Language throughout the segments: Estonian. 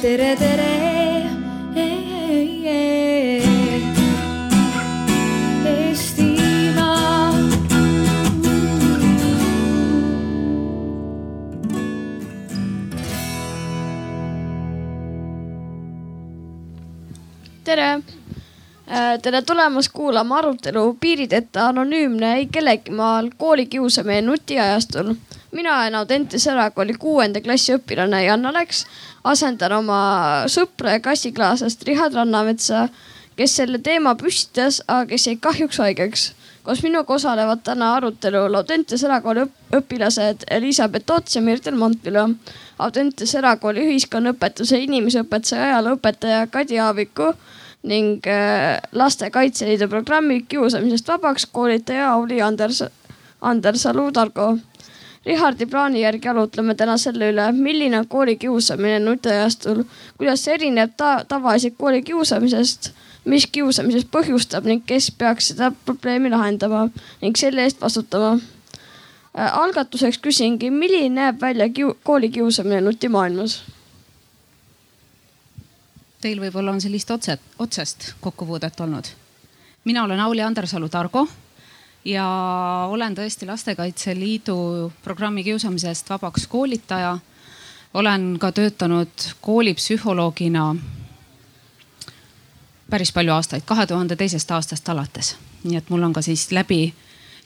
tere, tere. Eestimaa. tere! Tere tulemast kuulama arutelu Piirideta anonüümne ei kellegi maal koolikiusamine nutiajastul. mina olen Audentes erakooli kuuenda klassi õpilane Jan Aleks, asendan oma sõpra ja klassikaaslast Richard Rannametsa, kes selle teema püstitas, aga kes jäi kahjuks haigeks. koos minuga osalevad täna arutelul Audentes erakooli õp- õpilased Elizabeth Ots ja Mirtel Montpilo. Audentes erakooli ühiskonnaõpetuse inimeseõpetuse ajalooõpetaja Kadi Aaviku ning äh, Laste Kaitseliidu programmi Kiusamisest vabaks koolitaja Auli Anders, Andersalu Targo. Rihardi plaani järgi arutleme täna selle üle, milline on koolikiusamine nutiajastul, kuidas see erineb ta tavalisest koolikiusamisest, mis kiusamisest põhjustab ning kes peaks seda probleemi lahendama ning selle eest vastutama. algatuseks küsingi, milline näeb välja kiu koolikiusamine nutimaailmas? Teil võib-olla on sellist otse, otsest kokkupuudet olnud. mina olen Auli Andersalu Targo ja olen tõesti Lastekaitse Liidu programmi Kiusamisest vabaks koolitaja. olen ka töötanud koolipsühholoogina päris palju aastaid, kahe tuhande teisest aastast alates. nii et mul on ka siis läbi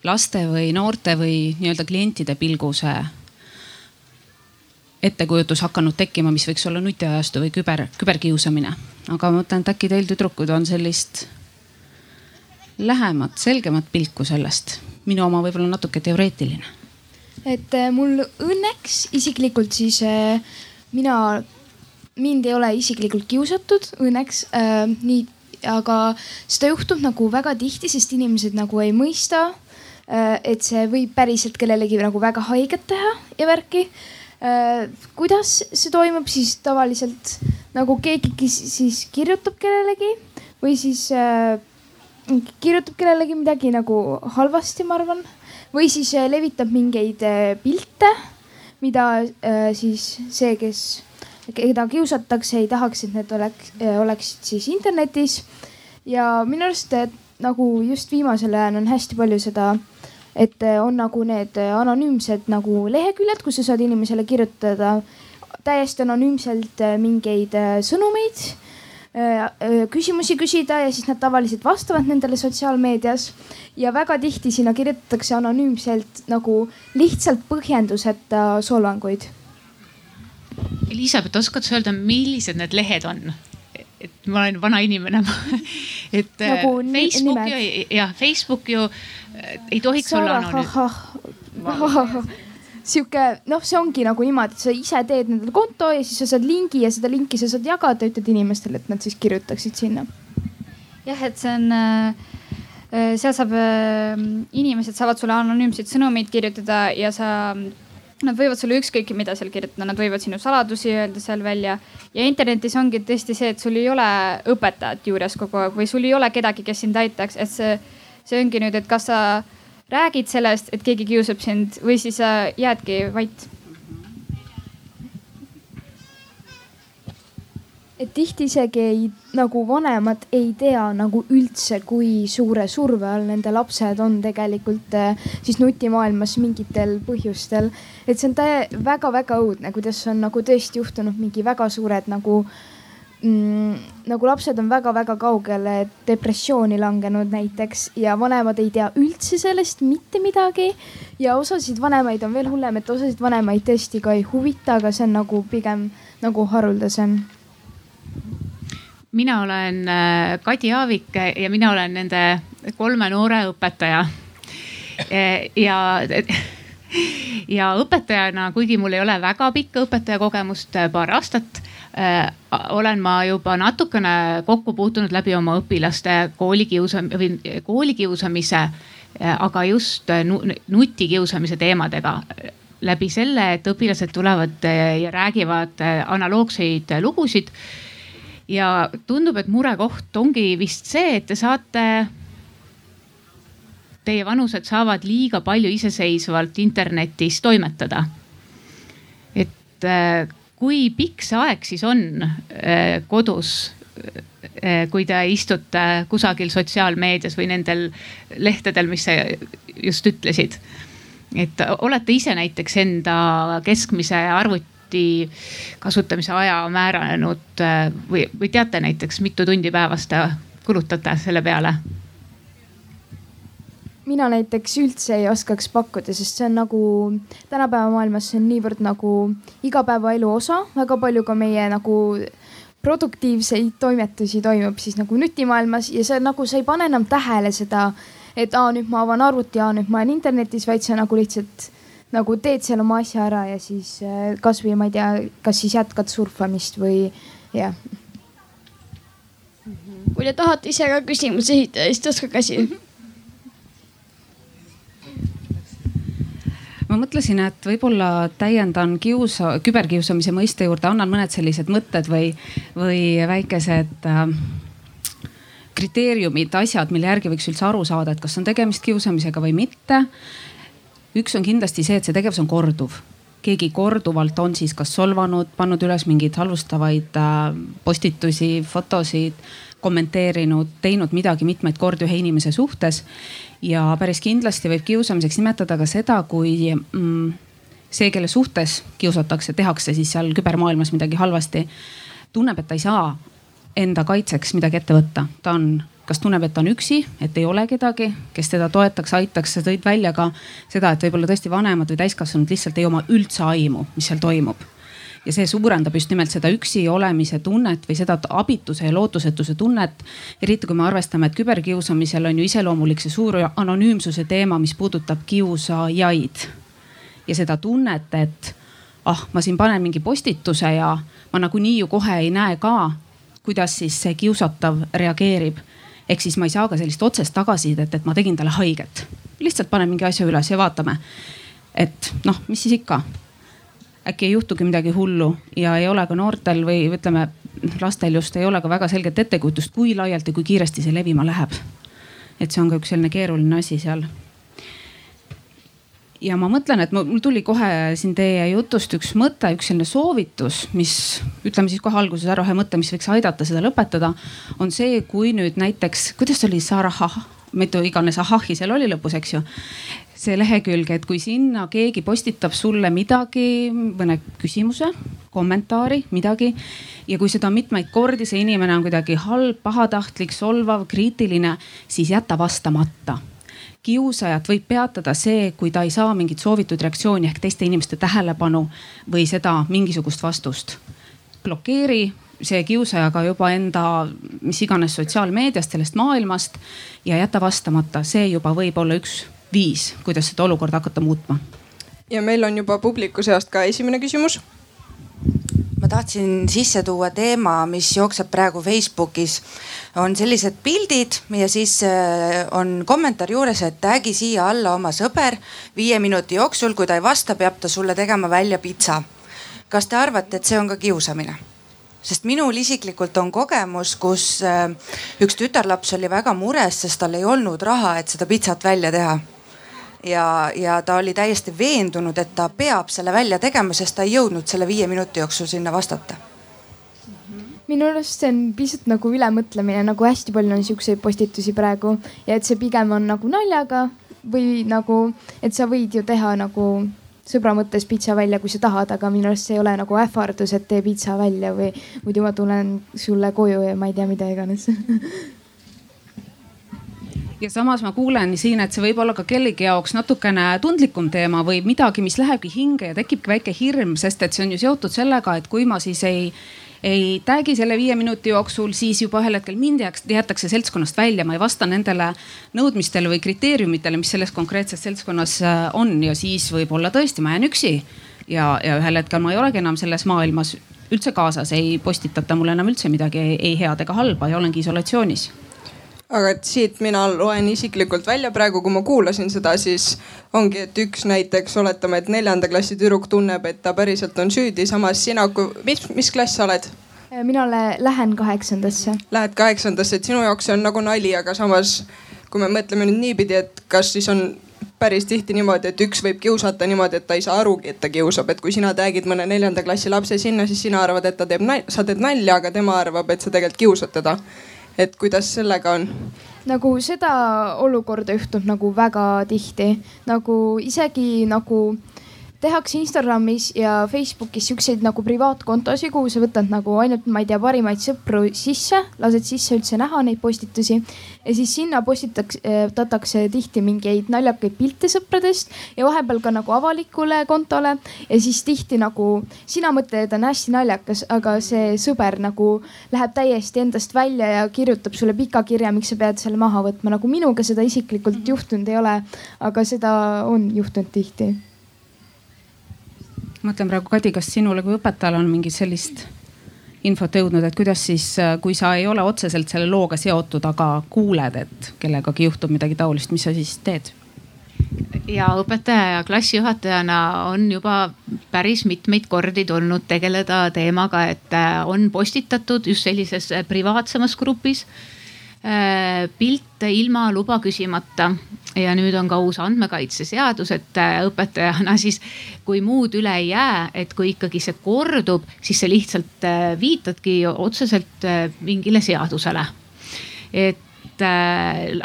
laste või noorte või nii-öelda klientide pilgu see ettekujutus hakanud tekkima, mis võiks olla nutiajastu või küber, küberkiusamine. aga ma mõtlen, et äkki teil tüdrukud on sellist lähemat, selgemat pilku sellest. minu oma võib-olla natuke teoreetiline. et äh, mul õnneks isiklikult siis äh, mina, mind ei ole isiklikult kiusatud, õnneks äh, nii, aga seda juhtub nagu väga tihti, sest inimesed nagu ei mõista äh,. et see võib päriselt kellelegi nagu väga haiget teha ja värki. Kuidas see toimub siis tavaliselt nagu keegi siis kirjutab kellelegi või siis äh, kirjutab kellelegi midagi nagu halvasti, ma arvan, või siis äh, levitab mingeid äh, pilte, mida äh, siis see, kes, keda kiusatakse, ei tahaks, et need oleks, oleksid siis internetis. ja minu arust nagu just viimasel ajal on hästi palju seda, et on nagu need anonüümsed nagu leheküljed, kus sa saad inimesele kirjutada täiesti anonüümselt mingeid sõnumeid küsimusi küsida ja siis nad tavaliselt vastavad nendele sotsiaalmeedias. ja väga tihti sinna kirjutatakse anonüümselt nagu lihtsalt põhjenduseta solvanguid. Elizabeth, oskad sa öelda, millised need lehed on? Et ma olen vana inimene et nagu Facebook nimed. ju, jah, Facebook ju ei tohiks Sara, olla anonüüm sihuke noh, see ongi nagu niimoodi, et sa ise teed endale konto ja siis sa saad lingi ja seda linki sa saad jagada, ütled inimestele, et nad siis kirjutaksid sinna. jah, et see on äh, seal saab äh,, inimesed saavad sulle anonüümseid sõnumeid kirjutada ja sa, nad võivad sulle ükskõik mida seal kirjutada, nad võivad sinu saladusi öelda seal välja. ja internetis ongi tõesti see, et sul ei ole õpetajat juures kogu aeg või sul ei ole kedagi, kes sind aitaks, et see, see ongi nüüd, et kas sa räägid sellest, et keegi kiusab sind või siis äh, jäädki vait? Et tihti isegi ei, nagu vanemad ei tea nagu üldse, kui suure surve all nende lapsed on tegelikult äh, siis nutimaailmas mingitel põhjustel. et see on väga-väga õudne, kuidas on nagu tõesti juhtunud mingi väga suured nagu mm, nagu lapsed on väga-väga kaugele depressiooni langenud näiteks ja vanemad ei tea üldse sellest mitte midagi. ja osasid vanemaid on veel hullem, et osasid vanemaid tõesti ka ei huvita, aga see on nagu pigem nagu haruldasem. Mina olen äh, Kadi Aavik ja mina olen nende kolme noore õpetaja. ja ja õpetajana, kuigi mul ei ole väga pikka õpetajakogemust, paar aastat Äh, olen ma juba natukene kokku puutunud läbi oma õpilaste koolikiusam- või koolikiusamise, äh, aga just nutikiusamise teemadega läbi selle, et õpilased tulevad äh, ja räägivad analoogseid lugusid. Ja tundub, et murekoht ongi vist see, et te saate, teie vanused saavad liiga palju iseseisvalt internetis toimetada. et kui pikk see aeg siis on äh, kodus äh, kui te istute kusagil sotsiaalmeedias või nendel lehtedel, mis sa just ütlesid. et olete ise näiteks enda keskmise arvuti kasutamise aja määranud äh, või, või teate näiteks, mitu tundi päevas te kulutate selle peale? mina näiteks üldse ei oskaks pakkuda, sest see on nagu tänapäeva maailmas, see on niivõrd nagu igapäevaelu osa, väga palju ka meie nagu produktiivseid toimetusi toimub siis nagu nutimaailmas ja see nagu sa ei pane enam tähele seda, et aa, nüüd ma avan arvuti, aa, nüüd ma olen internetis, vaid sa nagu lihtsalt nagu teed seal oma asja ära ja siis äh, kasvõi ma ei tea, kas siis jätkad surfamist või jah. kui te tahate ise ka küsimusi esitada, siis tõstke käsi mm. -hmm ma mõtlesin, et võib-olla täiendan kiusa, küberkiusamise mõiste juurde, annan mõned sellised mõtted või, või väikesed äh, kriteeriumid, asjad, mille järgi võiks üldse aru saada, et kas on tegemist kiusamisega või mitte. Üks on kindlasti see, et see tegevus on korduv keegi korduvalt on siis kas solvanud, pannud üles mingeid halvustavaid äh, postitusi, fotosid, kommenteerinud, teinud midagi mitmeid kordi ühe inimese suhtes. ja päris kindlasti võib kiusamiseks nimetada ka seda, kui mm, see, kelle suhtes kiusatakse, tehakse siis seal kübermaailmas midagi halvasti, tunneb, et ta ei saa enda kaitseks midagi ette võtta, ta on kas tunneb, et on üksi, et ei ole kedagi, kes teda toetaks, aitaks, sa tõid välja ka seda, et võib-olla tõesti vanemad või täiskasvanud lihtsalt ei oma üldse aimu, mis seal toimub ja see suurendab just nimelt seda üksi olemise tunnet või seda abituse ja lootusetuse tunnet. eriti kui me arvestame, et küberkiusamisel on ju iseloomulik see suur anonüümsuse teema, mis puudutab kiusajaid. ja seda tunnet, et ah, ma siin panen mingi postituse ja ma nagunii ju kohe ei näe ka, kuidas siis see kiusatav reageerib. Ehk siis ma ei saa ka sellist otsest tagasisidet, et ma tegin talle haiget. lihtsalt panen mingi asja üles ja vaatame. et noh, mis siis ikka äkki ei juhtugi midagi hullu ja ei ole ka noortel või ütleme, lastel just ei ole ka väga selget ettekujutust, kui laialt ja kui kiiresti see levima läheb. et see on ka üks selline keeruline asi seal. Ja ma mõtlen, et mul tuli kohe siin teie jutust üks mõte, üks selline soovitus, mis ütleme siis kohe alguses ära ühe mõtte, mis võiks aidata seda lõpetada, on see, kui nüüd näiteks, kuidas oli Sarah, mitu iganes ahahhi seal oli lõpus, eks ju see lehekülg, et kui sinna keegi postitab sulle midagi, mõne küsimuse, kommentaari, midagi. ja kui seda mitmeid kordi, see inimene on kuidagi halb, pahatahtlik, solvav, kriitiline, siis jäta vastamata kiusajat võib peatada see, kui ta ei saa mingit soovitud reaktsiooni ehk teiste inimeste tähelepanu või seda mingisugust vastust. blokeeri see kiusaja ka juba enda mis iganes sotsiaalmeediast, sellest maailmast ja jäta vastamata, see juba võib olla üks viis, kuidas seda olukorda hakata muutma. ja meil on juba publiku seast ka esimene küsimus. Ma tahtsin sisse tuua teema, mis jookseb praegu Facebookis. on sellised pildid ja siis äh, on kommentaar juures, et tag'i siia alla oma sõber. viie minuti jooksul, kui ta ei vasta, peab ta sulle tegema välja pitsa. kas te arvate, et see on ka kiusamine? sest minul isiklikult on kogemus, kus äh, üks tütarlaps oli väga mures, sest tal ei olnud raha, et seda pitsat välja teha ja, ja ta oli täiesti veendunud, et ta peab selle välja tegema, sest ta ei jõudnud selle viie minuti jooksul sinna vastata. Minu arust see on pisut nagu ülemõtlemine, nagu hästi palju on siukseid postitusi praegu ja et see pigem on nagu naljaga või nagu, et sa võid ju teha nagu sõbra mõttes pitsa välja, kui sa tahad, aga minu arust see ei ole nagu ähvardus, et tee pitsa välja või muidu ma tulen sulle koju ja ma ei tea, mida iganes ja samas ma kuulen siin, et see võib olla ka kellegi jaoks natukene tundlikum teema või midagi, mis lähebki hinge ja tekibki väike hirm, sest et see on ju seotud sellega, et kui ma siis ei ei tag'i selle viie minuti jooksul, siis juba ühel hetkel mind jäetakse seltskonnast välja, ma ei vasta nendele nõudmistele või kriteeriumitele, mis selles konkreetses seltskonnas äh, on ja siis võib-olla tõesti ma jään üksi. ja, ja ühel hetkel ma ei olegi enam selles maailmas üldse kaasas, ei postitata mulle enam üldse midagi ei, ei head ega halba ja olengi isolatsioonis aga et siit mina loen isiklikult välja praegu, kui ma kuulasin seda, siis ongi, et üks näiteks oletame, et neljanda klassi tüdruk tunneb, et ta päriselt on süüdi, samas sina, mis, mis klass sa oled? mina lähen kaheksandasse. Lähed kaheksandasse, et sinu jaoks see on nagu nali, aga samas kui me mõtleme nüüd niipidi, et kas siis on päris tihti niimoodi, et üks võib kiusata niimoodi, et ta ei saa arugi, et ta kiusab, et kui sina tag'id mõne neljanda klassi lapse sinna, siis sina arvad, et ta teeb sa teed nalja, aga tema arvab, et sa tegelikult kiusad teda. Et kuidas sellega on? nagu seda olukorda juhtub nagu väga tihti, nagu isegi nagu tehakse Instagramis ja Facebookis siukseid nagu privaatkontosid, kuhu sa võtad nagu ainult, ma ei tea, parimaid sõpru sisse, lased sisse üldse näha neid postitusi. ja siis sinna postitatakse tihti mingeid naljakaid pilte sõpradest ja vahepeal ka nagu avalikule kontole. ja siis tihti nagu sina mõtled, et on hästi naljakas, aga see sõber nagu läheb täiesti endast välja ja kirjutab sulle pika kirja, miks sa pead selle maha võtma. nagu minuga seda isiklikult juhtunud ei ole, aga seda on juhtunud tihti mõtlen praegu, Kadi, kas sinule kui õpetajale on mingit sellist infot jõudnud, et kuidas siis, kui sa ei ole otseselt selle looga seotud, aga kuuled, et kellegagi juhtub midagi taolist, mis sa siis teed? ja õpetaja ja klassijuhatajana on juba päris mitmeid kordi tulnud tegeleda teemaga, et on postitatud just sellises privaatsemas grupis Äh, pilte ilma luba küsimata ja nüüd on ka uus andmekaitseseadus, et äh, õpetajana siis, kui muud üle ei jää, et kui ikkagi see kordub, siis sa lihtsalt äh, viitadki otseselt mingile seadusele. et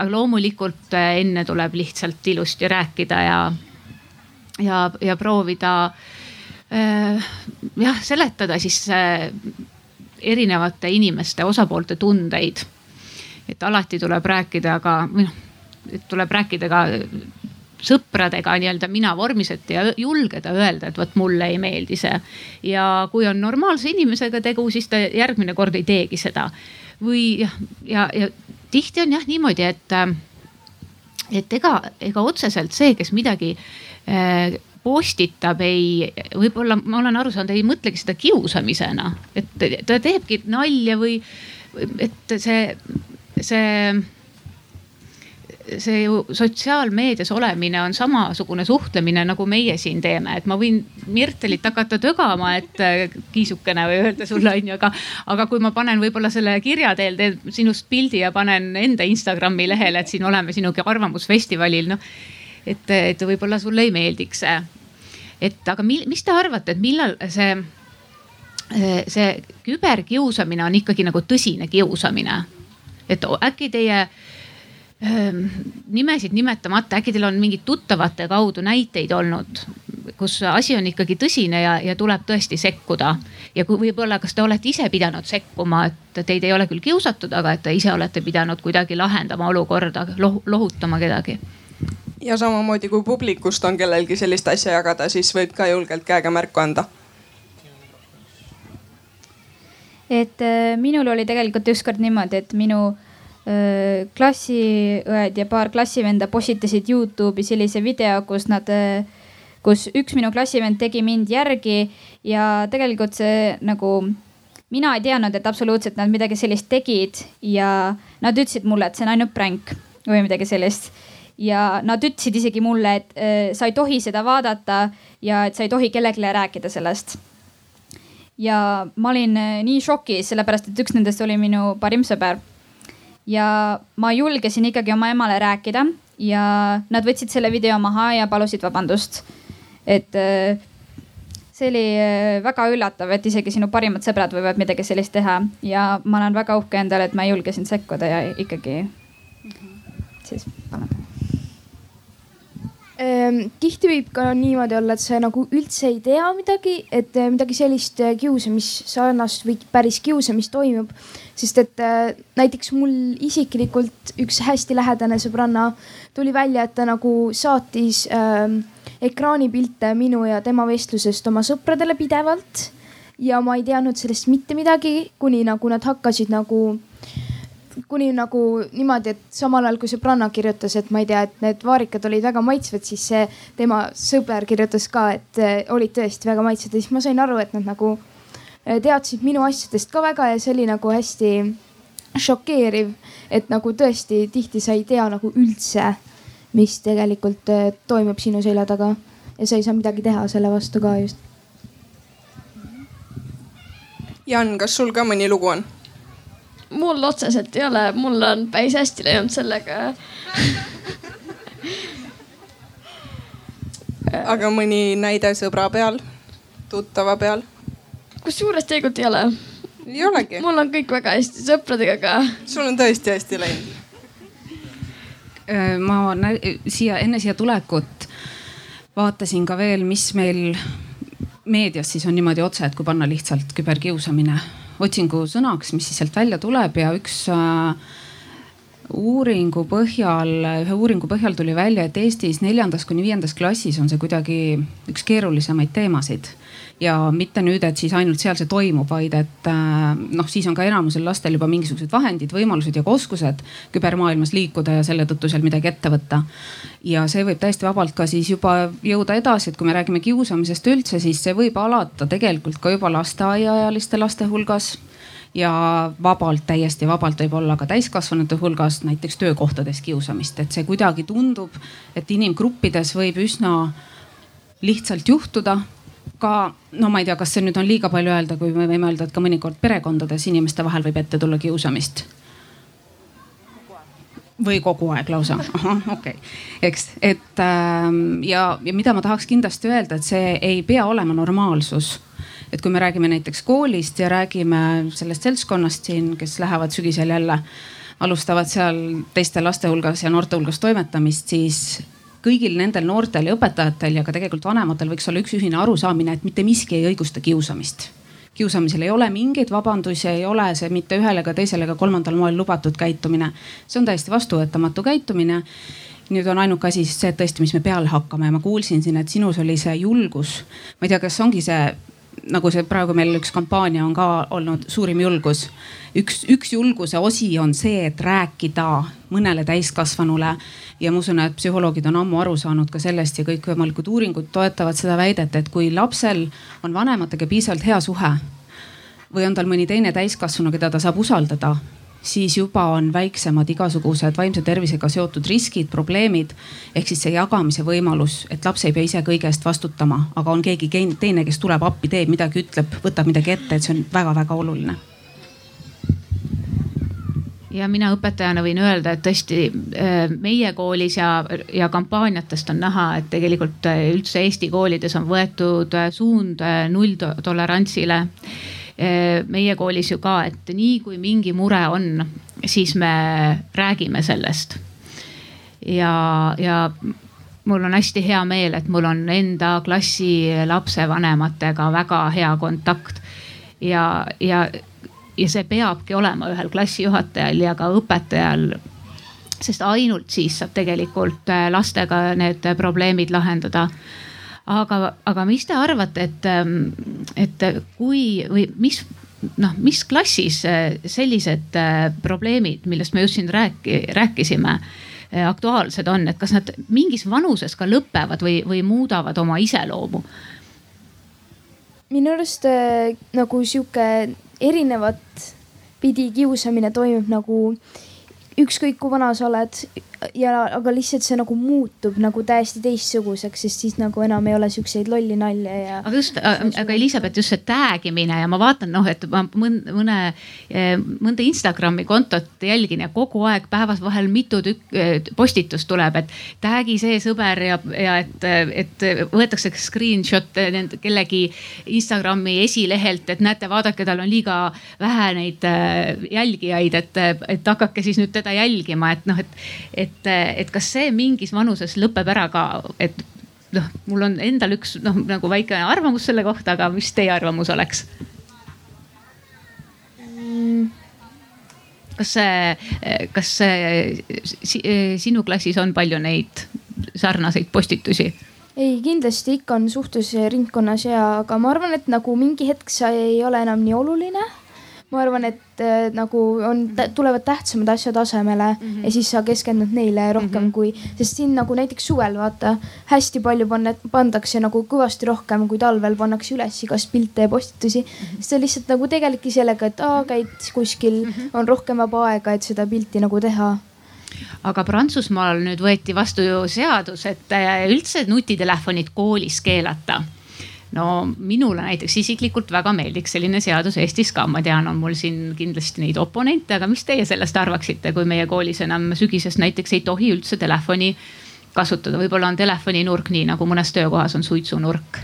loomulikult enne tuleb lihtsalt ilusti rääkida ja, ja, ja proovida jah, seletada siis erinevate inimeste, osapoolte tundeid et alati tuleb rääkida ka, või noh, tuleb rääkida ka sõpradega nii-öelda mina vormis, et ja julgeda öelda, et vot mulle ei meeldi see. ja kui on normaalse inimesega tegu, siis ta järgmine kord ei teegi seda. või jah, ja, ja, ja tihti on jah niimoodi, et, et ega, ega otseselt see, kes midagi äh, postitab, ei, võib-olla ma olen aru saanud, ei mõtlegi seda kiusamisena, et ta teebki nalja või et see see see ju sotsiaalmeedias olemine on samasugune suhtlemine, nagu meie siin teeme, et ma võin Mirtelit hakata tögama, et äh, kiisukene või öelda sulle onju, aga, aga kui ma panen võib-olla selle kirja teel, teen sinust pildi ja panen enda Instagrami lehele, et siin oleme sinuga arvamusfestivalil, noh. et, et võib-olla sulle ei meeldiks see. et aga mil, mis te arvate, et millal see, see küberkiusamine on ikkagi nagu tõsine kiusamine? Et äkki teie ähm, nimesid nimetamata, äkki teil on mingid tuttavate kaudu näiteid olnud, kus asi on ikkagi tõsine ja, ja tuleb tõesti sekkuda. ja kui võib-olla, kas te olete ise pidanud sekkuma, et teid ei ole küll kiusatud, aga et te ise olete pidanud kuidagi lahendama olukorda loh, lohutama kedagi? ja samamoodi, kui publikust on kellelgi sellist asja jagada, siis võib ka julgelt käega märku anda et äh, minul oli tegelikult ükskord niimoodi, et minu äh, klassiõed ja paar klassivenda postitasid Youtube'i sellise video, kus nad, äh, kus üks minu klassivend tegi mind järgi ja tegelikult see nagu mina ei teadnud, et absoluutselt nad midagi sellist tegid ja nad ütlesid mulle, et see on ainult pränk või midagi sellist. ja nad ütlesid isegi mulle, et sa ei tohi seda vaadata ja et sa ei tohi kellelegi rääkida sellest ja ma olin eh, nii šokis, sellepärast et üks nendest oli minu parim sõber. ja ma julgesin ikkagi oma emale rääkida ja nad võtsid selle video maha ja palusid vabandust. et eh, see oli eh, väga üllatav, et isegi sinu parimad sõbrad võivad midagi sellist teha ja ma olen väga uhke endale, et ma julgesin sekkuda ja ikkagi siis panen tihti võib ka niimoodi olla, et sa nagu üldse ei tea midagi, et eh, midagi sellist eh, kiusamist, sarnast või päris kiusamist toimub. sest et eh, näiteks mul isiklikult üks hästi lähedane sõbranna tuli välja, et ta nagu saatis äh, ekraanipilte minu ja tema vestlusest oma sõpradele pidevalt. ja ma ei teadnud sellest mitte midagi, kuni nagu nad hakkasid nagu kuni nagu niimoodi, et samal ajal kui sõbranna kirjutas, et ma ei tea, et need vaarikad olid väga maitsvad, siis see tema sõber kirjutas ka, et eh, olid tõesti väga maitsvad ja siis ma sain aru, et nad nagu eh, teadsid minu asjadest ka väga ja see oli nagu hästi šokeeriv, et nagu tõesti tihti sa ei tea nagu üldse, mis tegelikult eh, toimub sinu selja taga ja sa ei saa midagi teha selle vastu ka just. Jan, kas sul ka mõni lugu on? Mul otseselt ei ole, mul on päris hästi läinud sellega aga mõni näide sõbra peal, tuttava peal? kusjuures tegelikult ei ole. ei olegi? mul on kõik väga hästi sõpradega ka. sul on tõesti hästi läinud? Ma siia enne siia tulekut vaatasin ka veel, mis meil meedias siis on niimoodi otse, et kui panna lihtsalt küberkiusamine otsingu sõnaks, mis siis sealt välja tuleb ja üks äh, uuringu põhjal, ühe uuringu põhjal tuli välja, et Eestis neljandas kuni viiendas klassis on see kuidagi üks keerulisemaid teemasid. ja mitte nüüd, et siis ainult seal see toimub, vaid et äh, noh, siis on ka enamusel lastel juba mingisugused vahendid, võimalused ja ka oskused kübermaailmas liikuda ja selle tõttu seal midagi ette võtta. ja see võib täiesti vabalt ka siis juba jõuda edasi, et kui me räägime kiusamisest üldse, siis see võib alata tegelikult ka juba lasteaiaealiste laste hulgas ja vabalt, täiesti vabalt võib olla ka täiskasvanute hulgas näiteks töökohtades kiusamist, et see kuidagi tundub, et inimgruppides võib üsna lihtsalt juhtuda ka no ma ei tea, kas see nüüd on liiga palju öelda, kui me võime öelda, et ka mõnikord perekondades inimeste vahel võib ette tulla kiusamist. Või kogu aeg lausa, ahah okei. Okay., eks, et ähm, ja, ja mida ma tahaks kindlasti öelda, et see ei pea olema normaalsus. Et kui me räägime näiteks koolist ja räägime sellest seltskonnast siin, kes lähevad sügisel jälle, alustavad seal teiste laste hulgas ja noorte hulgas toimetamist, siis kõigil nendel noortel ja õpetajatel ja ka tegelikult vanematel võiks olla üks ühine arusaamine, et mitte miski ei õigusta kiusamist kiusamisel ei ole mingeid vabandusi, ei ole see mitte ühel ega teisel ega kolmandal moel lubatud käitumine. see on täiesti vastuvõetamatu käitumine nüüd on ainuke asi siis see, et tõesti, mis me peale hakkame ja ma kuulsin siin, et sinus oli see julgus. ma ei tea, kas ongi see nagu see praegu meil üks kampaania on ka olnud suurim julgus. Üks, üks julguse osi on see, et rääkida mõnele täiskasvanule ja ma usun, et psühholoogid on ammu aru saanud ka sellest ja kõikvõimalikud uuringud toetavad seda väidet, et kui lapsel on vanematega piisavalt hea suhe või on tal mõni teine täiskasvanu, keda ta saab usaldada siis juba on väiksemad igasugused vaimse tervisega seotud riskid, probleemid. ehk siis see jagamise võimalus, et laps ei pea ise kõige eest vastutama, aga on keegi teine, kes tuleb appi, teeb midagi, ütleb, võtab midagi ette, et see on väga-väga oluline ja mina õpetajana võin öelda, et tõesti äh, meie koolis ja, ja kampaaniatest on näha, et tegelikult äh, üldse Eesti koolides on võetud äh, suund nulltolerantsile meie koolis ju ka, et nii kui mingi mure on, siis me räägime sellest. ja, ja mul on hästi hea meel, et mul on enda klassi lapsevanematega väga hea kontakt. ja, ja, ja see peabki olema ühel klassijuhatajal ja ka õpetajal sest ainult siis saab tegelikult lastega need probleemid lahendada aga, aga mis te arvate, et, ähm, et kui või mis noh, mis klassis äh, sellised äh, probleemid, millest me just siin rääki, rääkisime, äh, aktuaalsed on, et kas nad mingis vanuses ka lõpevad või, või muudavad oma iseloomu? minu arust nagu sihuke erinevat pidi kiusamine toimub nagu ükskõik kui vana sa oled ja, aga lihtsalt see nagu muutub nagu täiesti teistsuguseks, sest siis nagu enam ei ole siukseid lolli nalja ja. aga just, aga Elizabeth, just see tag imine ja ma vaatan noh, et ma mõne, eh, mõnda Instagrami kontot jälgin ja kogu aeg päevas vahel mitu tükk eh, postitust tuleb, et tag'i see sõber ja, ja et, et võetakse screenshot nende kellegi Instagrami esilehelt, et näete, vaadake, tal on liiga vähe neid eh, jälgijaid, et, et hakake siis nüüd teda jälgima, et noh, et, et et, et kas see mingis vanuses lõpeb ära ka, et noh, mul on endal üks noh, nagu väike arvamus selle kohta, aga mis teie arvamus oleks? kas see, kas see sinu klassis on palju neid sarnaseid postitusi? ei, kindlasti ikka on suhtlusringkonnas ja, aga ma arvan, et nagu mingi hetk see ei ole enam nii oluline ma arvan, et äh, nagu on, tulevad tähtsamad asjad asemele mm -hmm. ja siis sa keskendud neile rohkem mm -hmm. kui, sest siin nagu näiteks suvel vaata hästi palju panne, pandakse nagu kõvasti rohkem kui talvel pannakse üles igast pilte ja postitusi mm. -hmm. see lihtsalt nagu tegelebki sellega, et aa, käid kuskil mm, -hmm. on rohkem vaba aega, et seda pilti nagu teha aga Prantsusmaal nüüd võeti vastu ju seadus, et äh, üldse nutitelefonid koolis keelata no minule näiteks isiklikult väga meeldiks selline seadus Eestis ka, ma tean, on mul siin kindlasti neid oponente, aga mis teie sellest arvaksite, kui meie koolis enam sügisest näiteks ei tohi üldse telefoni kasutada, võib-olla on telefoninurk nii nagu mõnes töökohas on suitsunurk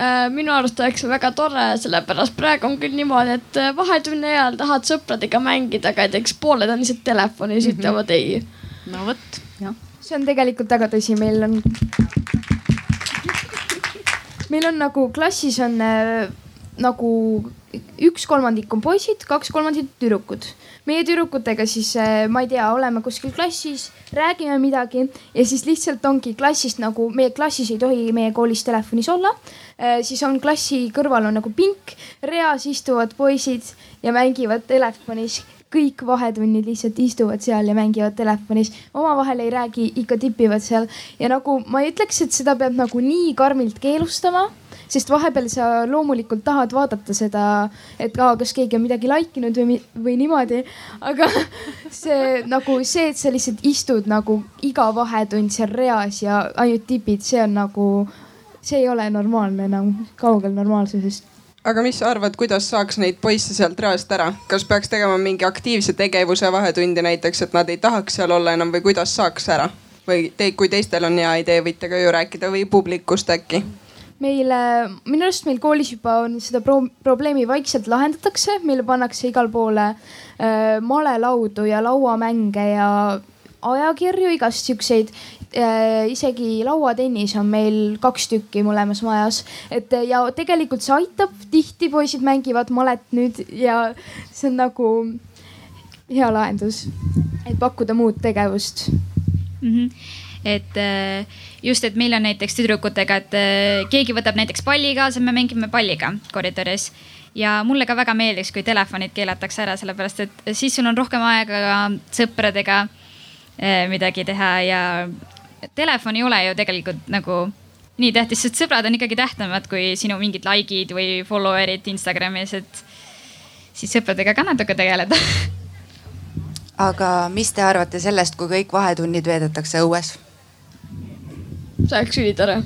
Äh, minu arust oleks see väga tore, sellepärast praegu on küll niimoodi, et äh, vahetunni ajal tahad sõpradega mängida, aga näiteks pooled on lihtsalt telefonis mm, -hmm. ütlevad ei. no vot, jah. see on tegelikult väga tõsi, meil on, meil on nagu klassis on äh, nagu üks kolmandik on poisid, kaks kolmandikku tüdrukud. meie tüdrukutega siis, äh, ma ei tea, oleme kuskil klassis, räägime midagi ja siis lihtsalt ongi klassist nagu meie klassis ei tohi meie koolis telefonis olla Äh, siis on klassi kõrval on nagu pink, reas istuvad poisid ja mängivad telefonis kõik vahetunnid lihtsalt istuvad seal ja mängivad telefonis, omavahel ei räägi, ikka tipivad seal. Ja nagu ma ei ütleks, et seda peab nagu nii karmilt keelustama, sest vahepeal sa loomulikult tahad vaadata seda, et aa, kas keegi on midagi like inud või, või niimoodi. aga see nagu see, et sa lihtsalt istud nagu iga vahetund seal reas ja ainult tipid, see on nagu see ei ole normaalne enam, kaugel normaalsusest aga mis sa arvad, kuidas saaks neid poisse sealt reast ära, kas peaks tegema mingi aktiivse tegevuse vahetundi näiteks, et nad ei tahaks seal olla enam või kuidas saaks ära? või te, kui teistel on hea idee, võite ka ju rääkida või publikust äkki? meile, minu arust meil koolis juba on seda pro probleemi vaikselt lahendatakse, meile pannakse igale poole äh, malelaudu ja lauamänge ja ajakirju, igast siukseid isegi lauatennis on meil kaks tükki mõlemas majas, et ja tegelikult see aitab, tihti poisid mängivad malet nüüd ja see on nagu hea lahendus, et pakkuda muud tegevust. Mm. -hmm et äh, just, et meil on näiteks tüdrukutega, et äh, keegi võtab näiteks palli kaasa, me mängime palliga koridoris. Ja mulle ka väga meeldiks, kui telefonid keelatakse ära, sellepärast et siis sul on rohkem aega sõpradega äh, midagi teha ja telefon ei ole ju tegelikult nagu nii tähtis, sest sõbrad on ikkagi tähtsamad kui sinu mingid like'id või follower'id Instagramis, et siis sõpradega ka natuke tegeleda. aga mis te arvate sellest, kui kõik vahetunnid veedetakse õues? see oleks ülitore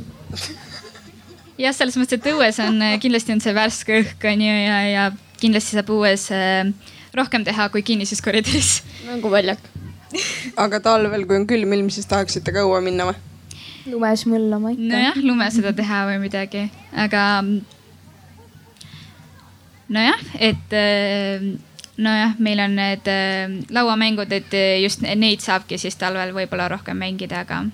jah, selles mõttes, et õues on kindlasti on see värske õhk on ju ja, ja kindlasti saab õues äh, rohkem teha kui kinnises koridoris. mänguväljak aga talvel, kui on külm ilm, siis tahaksite ka õue minna või? lumes möllama ikka. nojah, lumes seda teha või midagi, aga nojah, et nojah, meil on need äh, lauamängud, et just neid saabki siis talvel võib-olla rohkem mängida, aga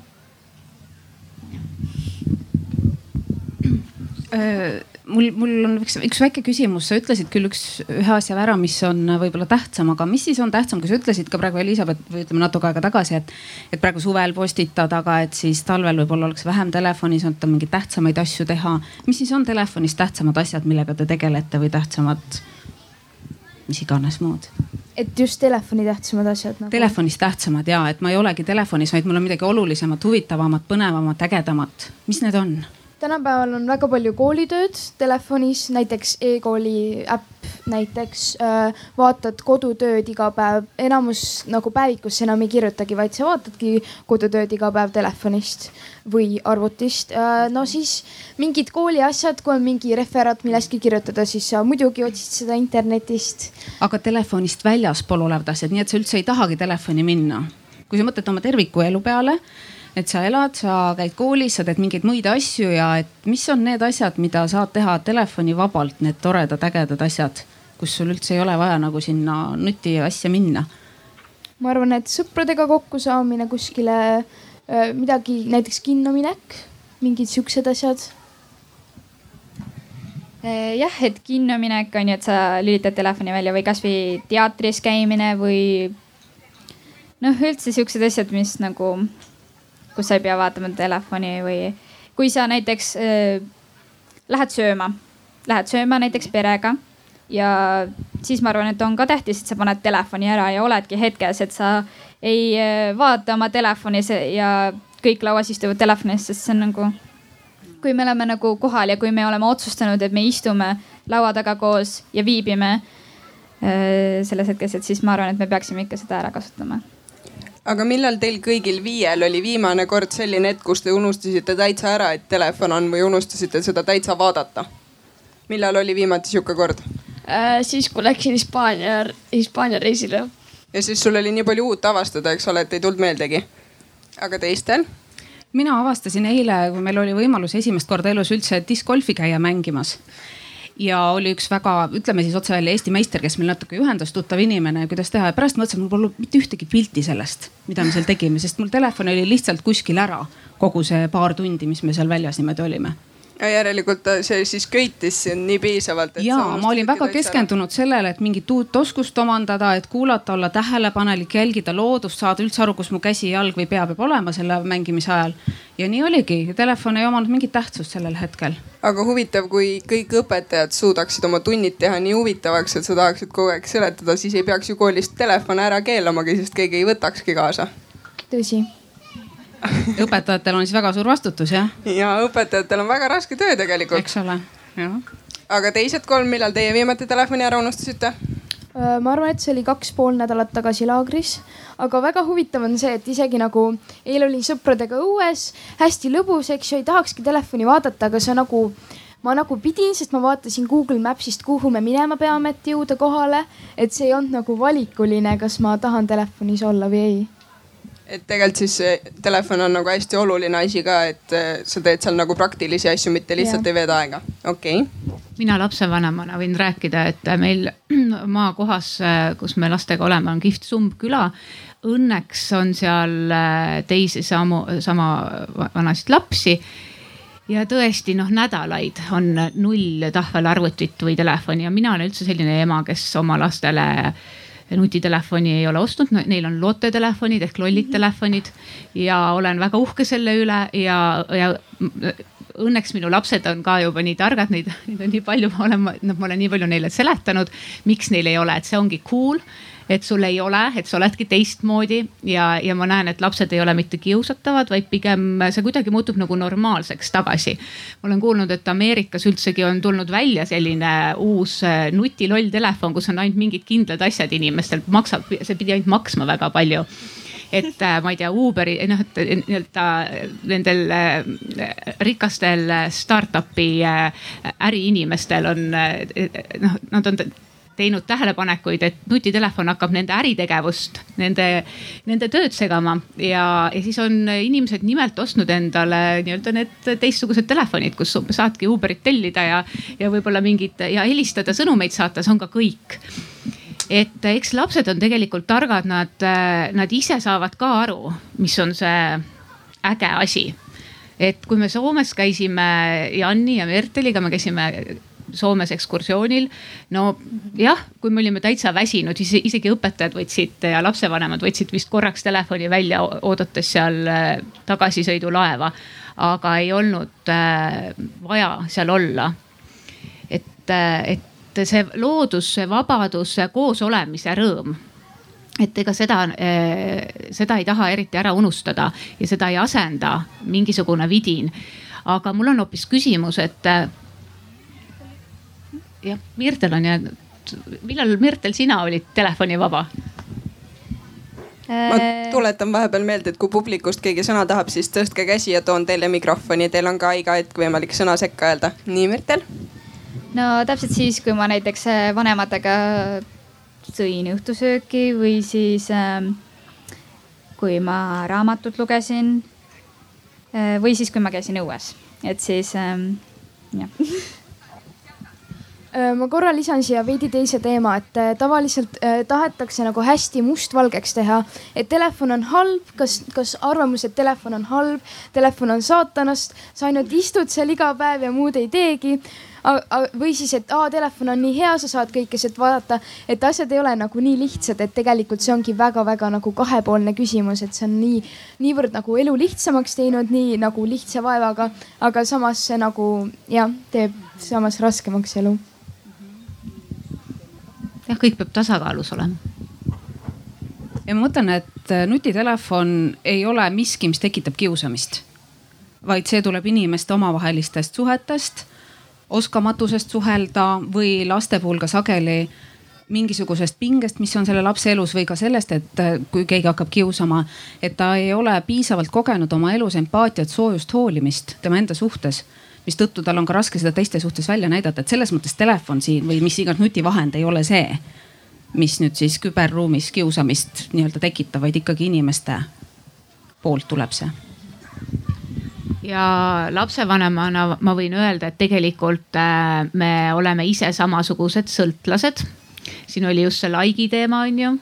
mul, mul on üks, üks väike küsimus, sa ütlesid küll üks, ühe asja ära, mis on võib-olla tähtsam, aga mis siis on tähtsam, kui sa ütlesid ka praegu Elizabeth või ütleme natuke aega tagasi, et, et praegu suvel postitad, aga et siis talvel võib-olla oleks vähem telefonis, on mingeid tähtsamaid asju teha. mis siis on telefonis tähtsamad asjad, millega te tegelete või tähtsamad, mis iganes muud? et just telefoni tähtsamad asjad nagu.. Telefonis tähtsamad ja, et ma ei olegi telefonis, vaid mul on midagi olulisemat, huvitavamat, põnevamat, ägedamat. mis need on? Tänapäeval on väga palju koolitööd telefonis, näiteks e-kooli äpp näiteks äh,. vaatad kodutööd iga päev, enamus nagu päevikusse enam ei kirjutagi, vaid sa vaatadki kodutööd iga päev telefonist või arvutist äh,. no siis mingid kooli asjad, kui on mingi referaat millestki kirjutada, siis sa muidugi otsid seda internetist. aga telefonist väljaspool olevad asjad, nii et sa üldse ei tahagi telefoni minna? kui sa mõtled oma terviku elu peale et sa elad, sa käid koolis, sa teed mingeid muid asju ja et mis on need asjad, mida saad teha telefonivabalt, need toredad, ägedad asjad, kus sul üldse ei ole vaja nagu sinna nutiasja minna? ma arvan, et sõpradega kokkusaamine kuskile, midagi, näiteks kinno minek, mingid siuksed asjad jah, et kinno minek on ju, et sa lülitad telefoni välja või kasvõi teatris käimine või noh, üldse siuksed asjad, mis nagu kus sa ei pea vaatama telefoni või kui sa näiteks äh, lähed sööma, lähed sööma näiteks perega ja siis ma arvan, et on ka tähtis, et sa paned telefoni ära ja oledki hetkes, et sa ei äh, vaata oma telefonis ja kõik lauas istuvad telefonis, sest see on nagu, kui me oleme nagu kohal ja kui me oleme otsustanud, et me istume laua taga koos ja viibime äh, selles hetkes, et siis ma arvan, et me peaksime ikka seda ära kasutama aga millal teil kõigil viiel oli viimane kord selline hetk, kus te unustasite täitsa ära, et telefon on või unustasite seda täitsa vaadata? millal oli viimati sihuke kord äh,? siis kui läksin Hispaania, Hispaania reisile. ja siis sul oli nii palju uut avastada, eks ole, et ei tulnud meeldegi? aga teistel? mina avastasin eile, kui meil oli võimalus esimest korda elus üldse discgolfi käia mängimas ja oli üks väga, ütleme siis otse välja Eesti meister, kes meil natuke juhendas, tuttav inimene, kuidas teha. Ja pärast mõtlesin, mul pole mitte ühtegi pilti sellest, mida me seal tegime, sest mul telefon oli lihtsalt kuskil ära kogu see paar tundi, mis me seal väljas niimoodi olime ja järelikult see siis köitis sind nii piisavalt. ja ma olin väga keskendunud sellele, et mingit uut oskust omandada, et kuulata, olla tähelepanelik, jälgida loodust, saada üldse aru, kus mu käsi, jalg või pea peab olema selle mängimise ajal. ja nii oligi, telefon ei omanud mingit tähtsust sellel hetkel. aga huvitav, kui kõik õpetajad suudaksid oma tunnid teha nii huvitavaks, et sa tahaksid kogu aeg seletada, siis ei peaks ju koolist telefone ära keelamagi, sest keegi ei võtakski kaasa. tõsi õpetajatel on siis väga suur vastutus jah? ja õpetajatel on väga raske töö tegelikult. eks ole, jah. aga teised kolm, millal teie viimati telefoni ära unustasite? Äh, ma arvan, et see oli kaks pool nädalat tagasi laagris, aga väga huvitav on see, et isegi nagu eile olin sõpradega õues, hästi lõbus, eks ju, ei tahakski telefoni vaadata, aga see nagu ma nagu pidin, sest ma vaatasin Google Maps'ist, kuhu me minema peame, et jõuda kohale. et see ei olnud nagu valikuline, kas ma tahan telefonis olla või ei et tegelikult siis telefon on nagu hästi oluline asi ka, et äh, sa teed seal nagu praktilisi asju, mitte lihtsalt ja. ei veeda aega, okei okay.. mina lapsevanemana võin rääkida, et meil maakohas, äh, kus me lastega oleme, on kihvt Sumb küla. Õnneks on seal äh, teisi samu, sama vanasid lapsi ja tõesti noh, nädalaid on null tahvelarvutit või telefoni ja mina olen üldse selline ema, kes oma lastele nutitelefoni ei ole ostnud, neil on lootetelefonid ehk lollid mhm. telefonid ja olen väga uhke selle üle ja, ja õnneks minu lapsed on ka juba nii targad, neid, neid on nii palju, ma olen, noh, ma olen nii palju neile seletanud, miks neil ei ole, et see ongi cool et sul ei ole, et sa oledki teistmoodi ja, ja ma näen, et lapsed ei ole mitte kiusatavad, vaid pigem see kuidagi muutub nagu normaalseks tagasi. ma olen kuulnud, et Ameerikas üldsegi on tulnud välja selline uus äh, nutiloll telefon, kus on ainult mingid kindlad asjad inimestel, maksab, see pidi ainult maksma väga palju et äh, ma ei tea, Uberi, noh, et nii-öelda nendel äh, rikastel startup'i äriinimestel on noh, nad on teinud tähelepanekuid, et nutitelefon hakkab nende äritegevust, nende, nende tööd segama ja, ja siis on inimesed nimelt ostnud endale nii-öelda need teistsugused telefonid, kus saadki Uberit tellida ja, ja võib-olla mingid ja helistada, sõnumeid saata, see on ka kõik et eks lapsed on tegelikult targad, nad, nad ise saavad ka aru, mis on see äge asi. et kui me Soomes käisime Janni ja Merteliga, me käisime Soomes ekskursioonil. no jah, kui me olime täitsa väsinud, isegi õpetajad võtsid ja lapsevanemad võtsid vist korraks telefoni välja, oodates seal äh, tagasisõidulaeva. aga ei olnud äh, vaja seal olla. et, äh, et see loodus, see vabadus, see koosolemise rõõm et ega seda, seda ei taha eriti ära unustada ja seda ei asenda mingisugune vidin. aga mul on hoopis küsimus, et jah, Mirtel on jäänud, millal Mirtel, sina olid telefonivaba? ma tuletan vahepeal meelde, et kui publikust keegi sõna tahab, siis tõstke käsi ja toon teile mikrofoni, teil on ka iga hetk võimalik sõna sekka öelda. nii, Mirtel? no täpselt siis, kui ma näiteks äh, vanematega sõin õhtusööki või siis ähm, kui ma raamatut lugesin. Äh, või siis, kui ma käisin õues, et siis ähm, jah Äh, ma korra lisan siia veidi teise teema, et äh, tavaliselt äh, tahetakse nagu hästi mustvalgeks teha, et telefon on halb, kas, kas arvamus, et telefon on halb, telefon on saatanast, sa ainult istud seal iga päev ja muud ei teegi. või siis, et aa, telefon on nii hea, sa saad kõike sealt vaadata, et asjad ei ole nagu nii lihtsad, et tegelikult see ongi väga-väga nagu kahepoolne küsimus, et see on nii, niivõrd nagu elu lihtsamaks teinud, nii nagu lihtsa vaevaga, aga samas see nagu jah, teeb samas raskemaks elu jah, kõik peab tasakaalus olema. ja ma mõtlen, et äh, nutitelefon ei ole miski, mis tekitab kiusamist, vaid see tuleb inimeste omavahelistest suhetest, oskamatusest suhelda või laste puhul ka sageli mingisugusest pingest, mis on selle lapse elus või ka sellest, et äh, kui keegi hakkab kiusama, et ta ei ole piisavalt kogenud oma elus empaatiat, soojust, hoolimist tema enda suhtes mistõttu tal on ka raske seda teiste suhtes välja näidata, et selles mõttes telefon siin või mis iganes nutivahend ei ole see, mis nüüd siis küberruumis kiusamist nii-öelda tekitab, vaid ikkagi inimeste poolt tuleb see ja lapsevanemana ma võin öelda, et tegelikult äh, me oleme ise samasugused sõltlased. siin oli just see like'i teema, on ju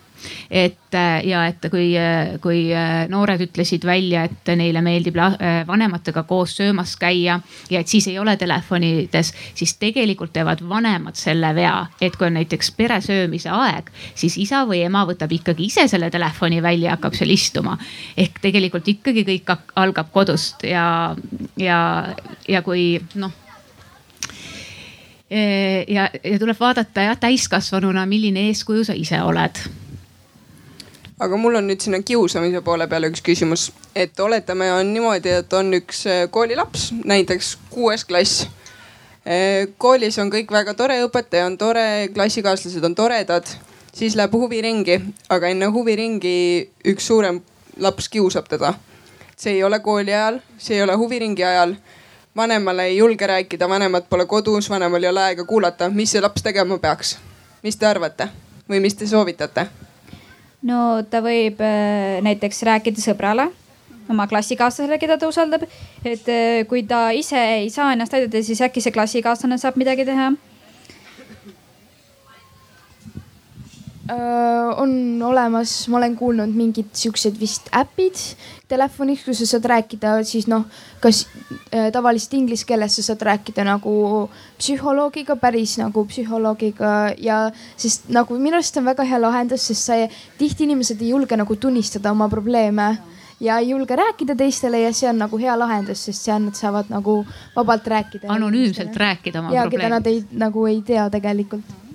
et äh, ja et kui, äh, kui äh, noored ütlesid välja, et neile meeldib vanematega koos söömas käia ja et siis ei ole telefonides, siis tegelikult teevad vanemad selle vea, et kui on näiteks peresöömise aeg, siis isa või ema võtab ikkagi ise selle telefoni välja ja hakkab seal istuma. ehk tegelikult ikkagi kõik algab kodust ja, ja, ja kui noh ja, ja tuleb vaadata jah täiskasvanuna, milline eeskuju sa ise oled aga mul on nüüd sinna kiusamise poole peale üks küsimus, et oletame, on niimoodi, et on üks äh, koolilaps, näiteks kuues klass. Äh, koolis on kõik väga tore, õpetaja on tore, klassikaaslased on toredad, siis läheb huviringi, aga enne huviringi üks suurem laps kiusab teda. see ei ole kooli ajal, see ei ole huviringi ajal vanemale ei julge rääkida, vanemad pole kodus, vanemal ei ole aega kuulata, mis see laps tegema peaks? mis te arvate või mis te soovitate? No ta võib äh, näiteks rääkida sõbrale, oma klassikaaslasele, keda ta usaldab. et äh, kui ta ise ei saa ennast aidata, siis äkki see klassikaaslane saab midagi teha on olemas, ma olen kuulnud mingid siuksed vist äpid telefonis, kus sa saad rääkida siis noh, kas äh, tavaliselt inglise keeles sa saad rääkida nagu psühholoogiga, päris nagu psühholoogiga ja sest nagu minu arust on väga hea lahendus, sest sa tihti inimesed ei julge nagu tunnistada oma probleeme ja ei julge rääkida teistele ja see on nagu hea lahendus, sest seal nad saavad nagu vabalt rääkida. anonüümselt rääkida oma probleemidest. ja keda nad ei nagu ei tea tegelikult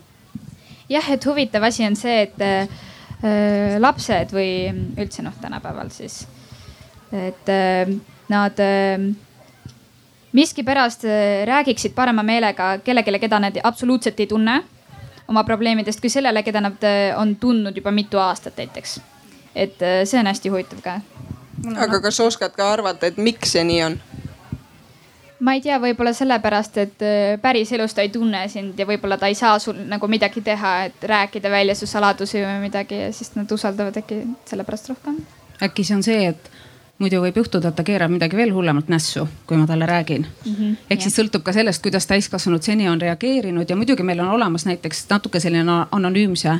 jah, et huvitav asi on see, et äh, lapsed või üldse noh, tänapäeval siis, et äh, nad äh, miskipärast äh, räägiksid parema meelega kellelegi, keda nad absoluutselt ei tunne oma probleemidest, kui sellele, keda nad äh, on tundnud juba mitu aastat näiteks. et äh, see on hästi huvitav ka. aga kas oskad ka arvata, et miks see nii on? Ma ei tea, võib-olla sellepärast, et äh, päriselus ta ei tunne sind ja võib-olla ta ei saa sul nagu midagi teha, et rääkida välja su saladusi või midagi ja siis nad usaldavad äkki sellepärast rohkem. äkki see on see, et muidu võib juhtuda, et ta keerab midagi veel hullemat nässu, kui ma talle räägin mm. -hmm, ehk siis sõltub ka sellest, kuidas täiskasvanud seni on reageerinud ja muidugi meil on olemas näiteks natuke selline anonüümse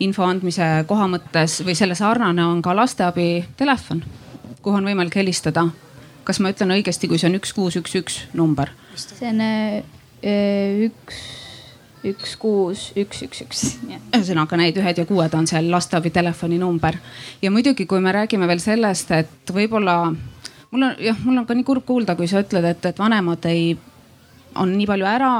info andmise koha mõttes või selle sarnane on ka lasteabi telefon, kuhu on võimalik helistada kas ma ütlen õigesti, kui see on üks, kuus, üks, üks number? see on äh, üks, üks, kuus, üks, üks, üks. ühesõnaga need ühed ja kuued on seal lasteabi telefoninumber ja muidugi, kui me räägime veel sellest, et võib-olla mul on jah, mul on ka nii kurb kuulda, kui sa ütled, et, et vanemad ei on nii palju ära,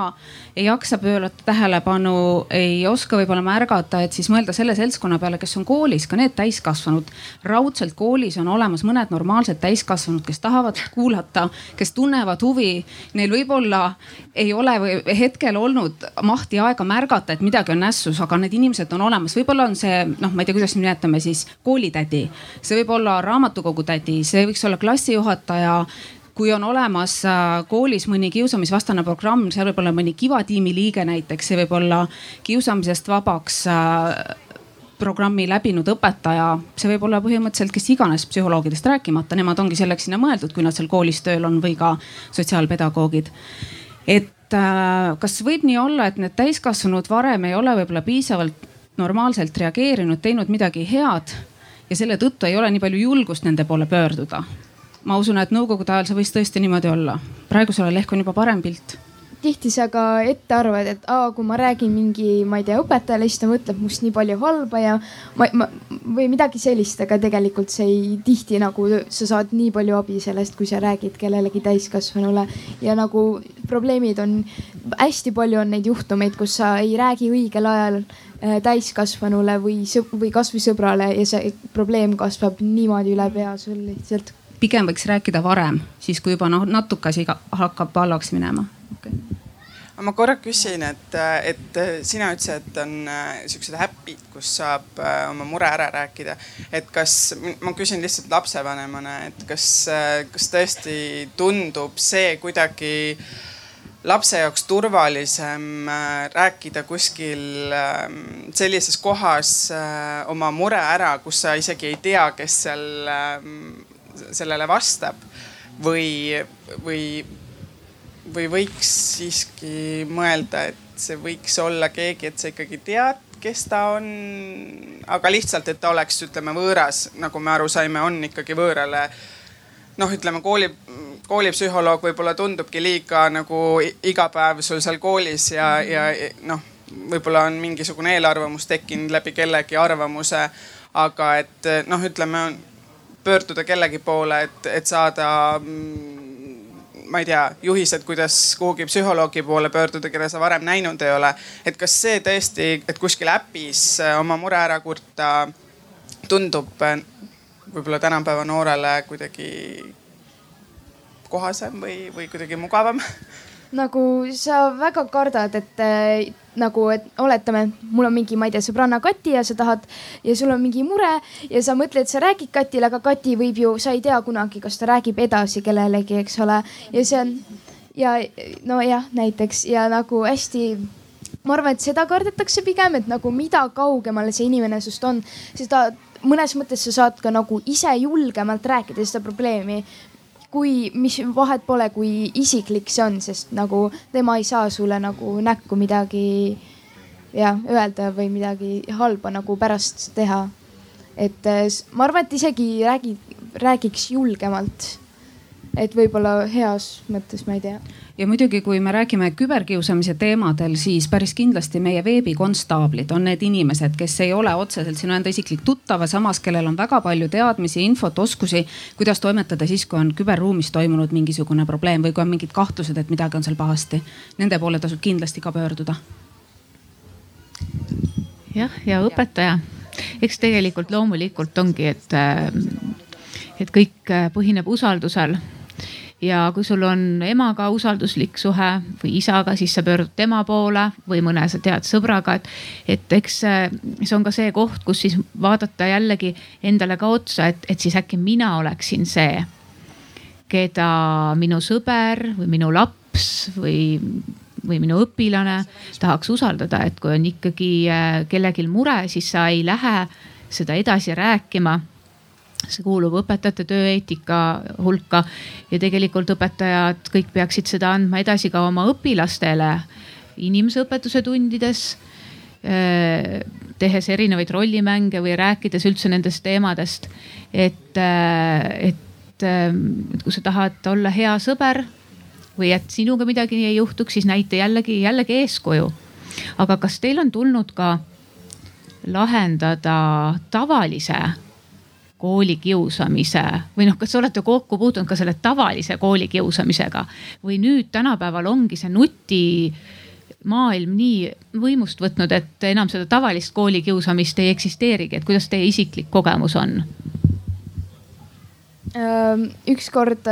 ei jaksa pöörata tähelepanu, ei oska võib-olla märgata, et siis mõelda selle seltskonna peale, kes on koolis, ka need täiskasvanud. raudselt koolis on olemas mõned normaalsed täiskasvanud, kes tahavad kuulata, kes tunnevad huvi. Neil võib-olla ei ole või hetkel olnud mahti aega märgata, et midagi on nässus, aga need inimesed on olemas. võib-olla on see noh, ma ei tea, kuidas nimetame siis koolitädi, see võib olla raamatukogu tädi, see võiks olla klassijuhataja kui on olemas äh, koolis mõni kiusamisvastane programm, seal võib olla mõni Kiva tiimi liige näiteks, see võib olla kiusamisest vabaks äh, programmi läbinud õpetaja, see võib olla põhimõtteliselt kes iganes psühholoogidest rääkimata, nemad ongi selleks sinna mõeldud, kui nad seal koolis tööl on või ka sotsiaalpedagoogid. et äh, kas võib nii olla, et need täiskasvanud varem ei ole võib-olla piisavalt normaalselt reageerinud, teinud midagi head ja selle tõttu ei ole nii palju julgust nende poole pöörduda ma usun, et nõukogude ajal see võis tõesti niimoodi olla. praegusel ajal ehk on juba parem pilt. Tihti sa ka ette arvad, et aa, kui ma räägin mingi, ma ei tea, õpetajale, siis ta mõtleb must nii palju halba ja ma, ma või midagi sellist, aga tegelikult see ei, tihti nagu sa saad nii palju abi sellest, kui sa räägid kellelegi täiskasvanule. Ja nagu probleemid on, hästi palju on neid juhtumeid, kus sa ei räägi õigel ajal äh, täiskasvanule või, või kasvõi sõbrale ja see probleem kasvab niimoodi üle pea sul lihtsalt pigem võiks rääkida varem, siis kui juba noh natuke asi hakkab vallaks minema okay ma korra küsin, et, et sina ütlesid, et on äh, siuksed äpid, kus saab äh, oma mure ära rääkida. et kas, ma küsin lihtsalt lapsevanemana, et kas, äh, kas tõesti tundub see kuidagi lapse jaoks turvalisem rääkida kuskil ähm, sellises kohas oma mure ära, kus sa isegi ei tea, kes seal ähm, sellele vastab või, või, või võiks siiski mõelda, et see võiks olla keegi, et sa ikkagi tead, kes ta on. aga lihtsalt, et ta oleks, ütleme võõras, nagu me aru saime, on ikkagi võõrale noh, ütleme kooli, koolipsühholoog võib-olla tundubki liiga nagu iga päev sul seal koolis ja, ja noh, võib-olla on mingisugune eelarvamus tekkinud läbi kellegi arvamuse. aga et noh, ütleme pöörduda kellegi poole, et, et saada mm, ma ei tea, juhised, kuidas kuhugi psühholoogi poole pöörduda, keda sa varem näinud ei ole. et kas see tõesti, et kuskil äpis oma mure ära kurta tundub võib-olla tänapäeva noorele kuidagi kohasem või, või kuidagi mugavam? nagu sa väga kardad, et äh, nagu, et oletame, mul on mingi, ma ei tea, sõbranna Kati ja sa tahad ja sul on mingi mure ja sa mõtled, sa räägid Katile, aga Kati võib ju, sa ei tea kunagi, kas ta räägib edasi kellelegi, eks ole. ja see on ja nojah, näiteks ja nagu hästi ma arvan, et seda kardetakse pigem, et nagu mida kaugemale see inimene sinust on, seda mõnes mõttes sa saad ka nagu ise julgemalt rääkida seda probleemi. Kui, mis vahet pole, kui isiklik see on, sest nagu tema ei saa sulle nagu näkku midagi jah, öelda või midagi halba nagu pärast teha. et eh, ma arvan, et isegi räägi, räägiks julgemalt. Et võib-olla heas mõttes, ma ei tea ja muidugi, kui me räägime küberkiusamise teemadel, siis päris kindlasti meie veebikonstaablid on need inimesed, kes ei ole otseselt sinu enda isiklik tuttav, samas kellel on väga palju teadmisi, infot, oskusi, kuidas toimetada siis, kui on küberruumis toimunud mingisugune probleem või kui on mingid kahtlused, et midagi on seal pahasti. Nende poole tasub kindlasti ka pöörduda. jah, ja õpetaja, eks tegelikult loomulikult ongi, et, et kõik põhineb usaldusel ja kui sul on emaga usalduslik suhe või isaga, siis sa pöördud tema poole või mõne sa tead sõbraga, et, et eks see on ka see koht, kus siis vaadata jällegi endale ka otsa, et, et siis äkki mina oleksin see, keda minu sõber või minu laps või või minu õpilane tahaks usaldada, et kui on ikkagi äh, kellelgi mure, siis sa ei lähe seda edasi rääkima see kuulub õpetajate tööeetika hulka ja tegelikult õpetajad kõik peaksid seda andma edasi ka oma õpilastele inimeseõpetuse tundides äh, tehes erinevaid rollimänge või rääkides üldse nendest teemadest. et, äh, et, äh, et kui sa tahad olla hea sõber või et sinuga midagi ei juhtuks, siis näita jällegi, jällegi eeskuju. aga kas teil on tulnud ka lahendada tavalise koolikiusamise või noh, kas olete kokku puutunud ka selle tavalise koolikiusamisega või nüüd tänapäeval ongi see nuti maailm nii võimust võtnud, et enam seda tavalist koolikiusamist ei eksisteerigi, et kuidas teie isiklik kogemus on? Ükskord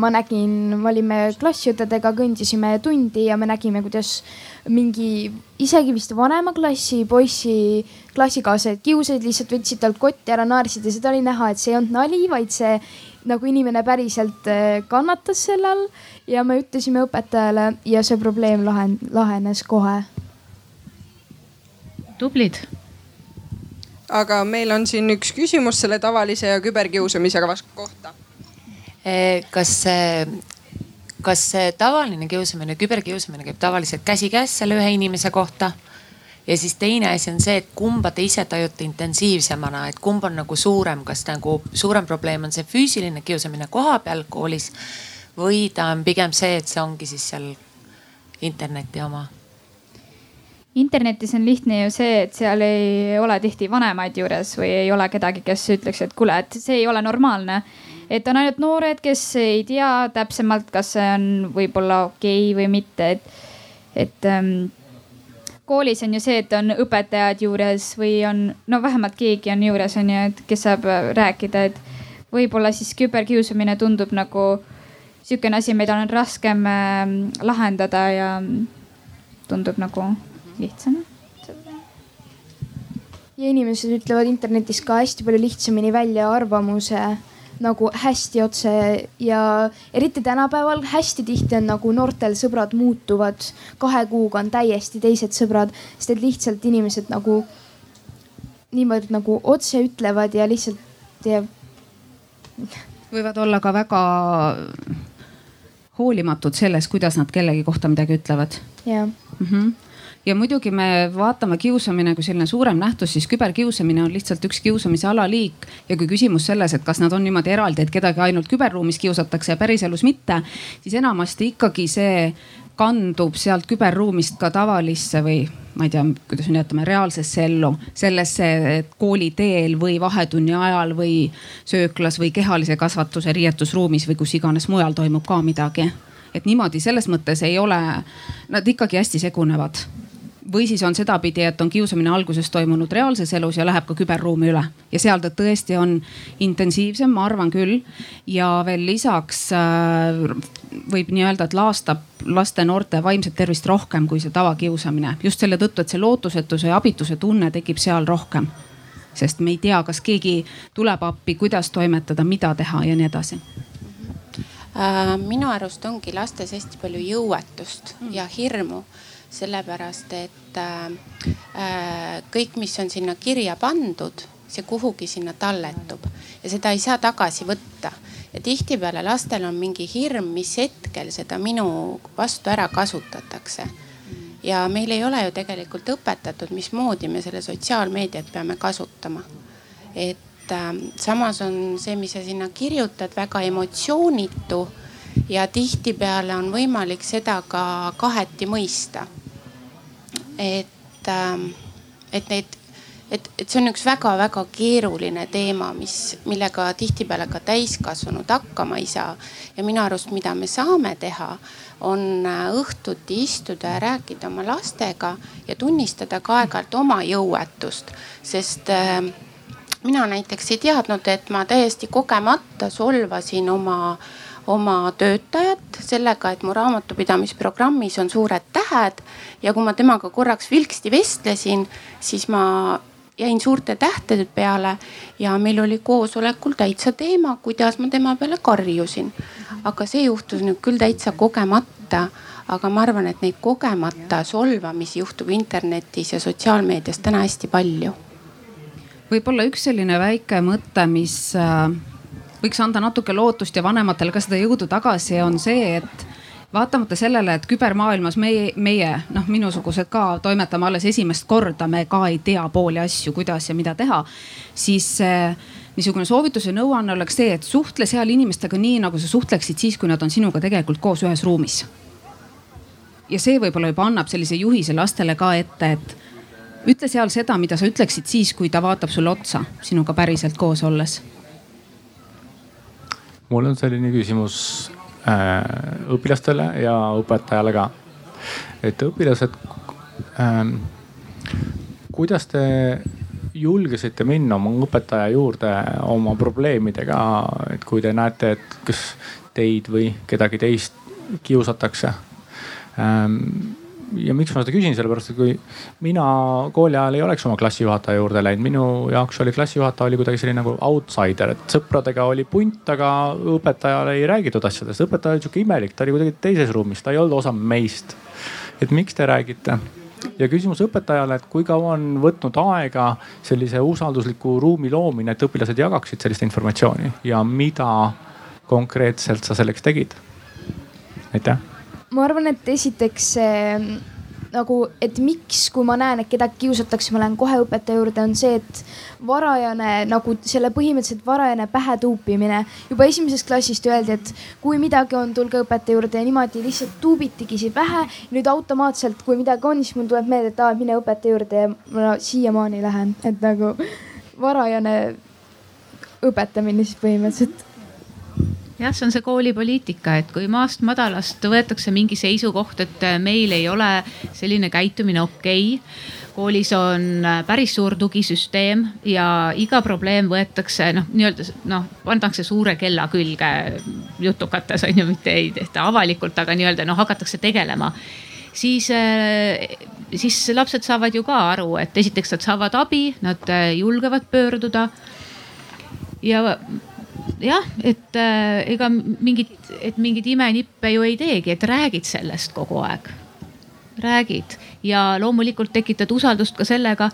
ma nägin, me olime klassiõdedega, kõndisime tundi ja me nägime, kuidas mingi isegi vist vanema klassi poissi klassikaaslased kiusasid, lihtsalt võtsid talt kotti ära, naersid ja seda oli näha, et see ei olnud nali, vaid see nagu inimene päriselt äh, kannatas selle all. ja me ütlesime õpetajale ja see probleem lahen-, lahenes kohe. tublid. Aga meil on siin üks küsimus selle tavalise ja küberkiusamisega kohta. Eh, kas kas tavaline kiusamine, küberkiusamine käib tavaliselt käsikäes selle ühe inimese kohta? ja siis teine asi on see, et kumba te ise tajute intensiivsemana, et kumb on nagu suurem, kas nagu suurem probleem on see füüsiline kiusamine kohapeal koolis või ta on pigem see, et see ongi siis seal interneti oma? Internetis on lihtne ju see, et seal ei ole tihti vanemaid juures või ei ole kedagi, kes ütleks, et kuule, et see ei ole normaalne. Et on ainult noored, kes ei tea täpsemalt, kas see on võib-olla okei okay või mitte, et, et ähm, koolis on ju see, et on õpetajad juures või on, no vähemalt keegi on juures, on ju, et kes saab äh, rääkida, et võib-olla siis küberkiusamine tundub nagu sihukene asi, mida on raskem äh, lahendada ja tundub nagu lihtsam ja inimesed ütlevad internetis ka hästi palju lihtsamini välja arvamuse nagu hästi otse ja eriti tänapäeval hästi tihti on nagu noortel sõbrad muutuvad. kahe kuuga on täiesti teised sõbrad, sest et lihtsalt inimesed nagu niivõrd nagu otse ütlevad ja lihtsalt ja võivad olla ka väga hoolimatud selles, kuidas nad kellegi kohta midagi ütlevad. jah mm. -hmm ja muidugi me vaatame kiusamine kui selline suurem nähtus, siis küberkiusamine on lihtsalt üks kiusamise alaliik. ja kui küsimus selles, et kas nad on niimoodi eraldi, et kedagi ainult küberruumis kiusatakse ja päriselus mitte, siis enamasti ikkagi see kandub sealt küberruumist ka tavalisse või ma ei tea, kuidas me nimetame, reaalsesse ellu, sellesse kooli teel või vahetunni ajal või sööklas või kehalise kasvatuse riietusruumis või kus iganes mujal toimub ka midagi. et niimoodi selles mõttes ei ole, nad ikkagi hästi segunevad või siis on sedapidi, et on kiusamine alguses toimunud reaalses elus ja läheb ka küberruumi üle. Ja seal ta tõesti on intensiivsem, ma arvan küll. ja veel lisaks äh, võib nii öelda, et laastab laste-noorte vaimset tervist rohkem kui see tavakiusamine. Just selle tõttu, et see lootusetuse ja abituse tunne tekib seal rohkem. sest me ei tea, kas keegi tuleb appi, kuidas toimetada, mida teha ja nii edasi. Äh, minu arust ongi lastes hästi palju jõuetust ja hirmu sellepärast et äh, äh, kõik, mis on sinna kirja pandud, see kuhugi sinna talletub ja seda ei saa tagasi võtta. ja tihtipeale lastel on mingi hirm, mis hetkel seda minu vastu ära kasutatakse. ja meil ei ole ju tegelikult õpetatud, mismoodi me selle sotsiaalmeediat peame kasutama. et äh, samas on see, mis sa sinna kirjutad, väga emotsioonitu ja tihtipeale on võimalik seda ka kaheti mõista et, ähm, et neid, et, et see on üks väga-väga keeruline teema, mis, millega tihtipeale ka täiskasvanud hakkama ei saa. ja minu arust, mida me saame teha, on äh, õhtuti istuda ja rääkida oma lastega ja tunnistada ka aeg-ajalt oma jõuetust, sest äh, mina näiteks ei teadnud, et ma täiesti kogemata solvasin oma oma töötajat sellega, et mu raamatupidamisprogrammis on suured tähed ja kui ma temaga korraks vilksti vestlesin, siis ma jäin suurte tähtede peale ja meil oli koosolekul täitsa teema, kuidas ma tema peale karjusin. aga see juhtus nüüd küll täitsa kogemata aga ma arvan, et neid kogemata solvamisi juhtub internetis ja sotsiaalmeedias täna hästi palju. võib-olla üks selline väike mõte, mis äh, võiks anda natuke lootust ja vanematele ka seda jõudu tagasi, on see, et vaatamata sellele, et kübermaailmas meie, meie noh, minusugused ka toimetame alles esimest korda, me ka ei tea pooli asju, kuidas ja mida teha, siis äh, niisugune soovitus ja nõuanne oleks see, et suhtle seal inimestega nii, nagu sa suhtleksid siis, kui nad on sinuga tegelikult koos ühes ruumis. ja see võib-olla juba annab sellise juhise lastele ka ette, et ütle seal seda, mida sa ütleksid siis, kui ta vaatab sulle otsa sinuga päriselt koos olles mul on selline küsimus äh, õpilastele ja õpetajale ka. et õpilased äh,, kuidas te julgesite minna oma õpetaja juurde oma probleemidega, et kui te näete, et kas teid või kedagi teist kiusatakse ähm, ja miks ma seda küsin, sellepärast et kui mina kooli ajal ei oleks oma klassijuhataja juurde läinud, minu jaoks oli klassijuhataja oli kuidagi selline nagu outsider, et sõpradega oli punt, aga õpetajale ei räägitud asjadest. õpetaja oli sihuke imelik, ta oli kuidagi teises ruumis, ta ei olnud osa meist. et miks te räägite? ja küsimus õpetajale, et kui kaua on võtnud aega sellise usaldusliku ruumi loomine, et õpilased jagaksid sellist informatsiooni ja mida konkreetselt sa selleks tegid? aitäh ma arvan, et esiteks see nagu, et miks, kui ma näen, et kedagi kiusatakse, ma lähen kohe õpetaja juurde, on see, et varajane nagu selle põhimõtteliselt varajane pähe tuupimine. juba esimesest klassist öeldi, et kui midagi on, tulge õpetaja juurde ja niimoodi lihtsalt tuubitigi siin pähe. nüüd automaatselt, kui midagi on, siis mul tuleb meelde, et aa, mine õpetaja juurde ja ma siiamaani lähen, et nagu varajane õpetamine siis põhimõtteliselt jah, see on see koolipoliitika, et kui maast madalast võetakse mingi seisukoht, et äh, meil ei ole selline käitumine okei okay koolis on äh, päris suur tugisüsteem ja iga probleem võetakse noh, nii-öelda noh, pannakse suure kella külge jutukates on ju, mitte ei tehta avalikult, aga nii-öelda noh, hakatakse tegelema. siis, äh, siis lapsed saavad ju ka aru, et esiteks nad saavad abi, nad julgevad pöörduda. ja jah, et äh, ega mingit, et mingeid imenippe ju ei teegi, et räägid sellest kogu aeg. räägid ja loomulikult tekitad usaldust ka sellega,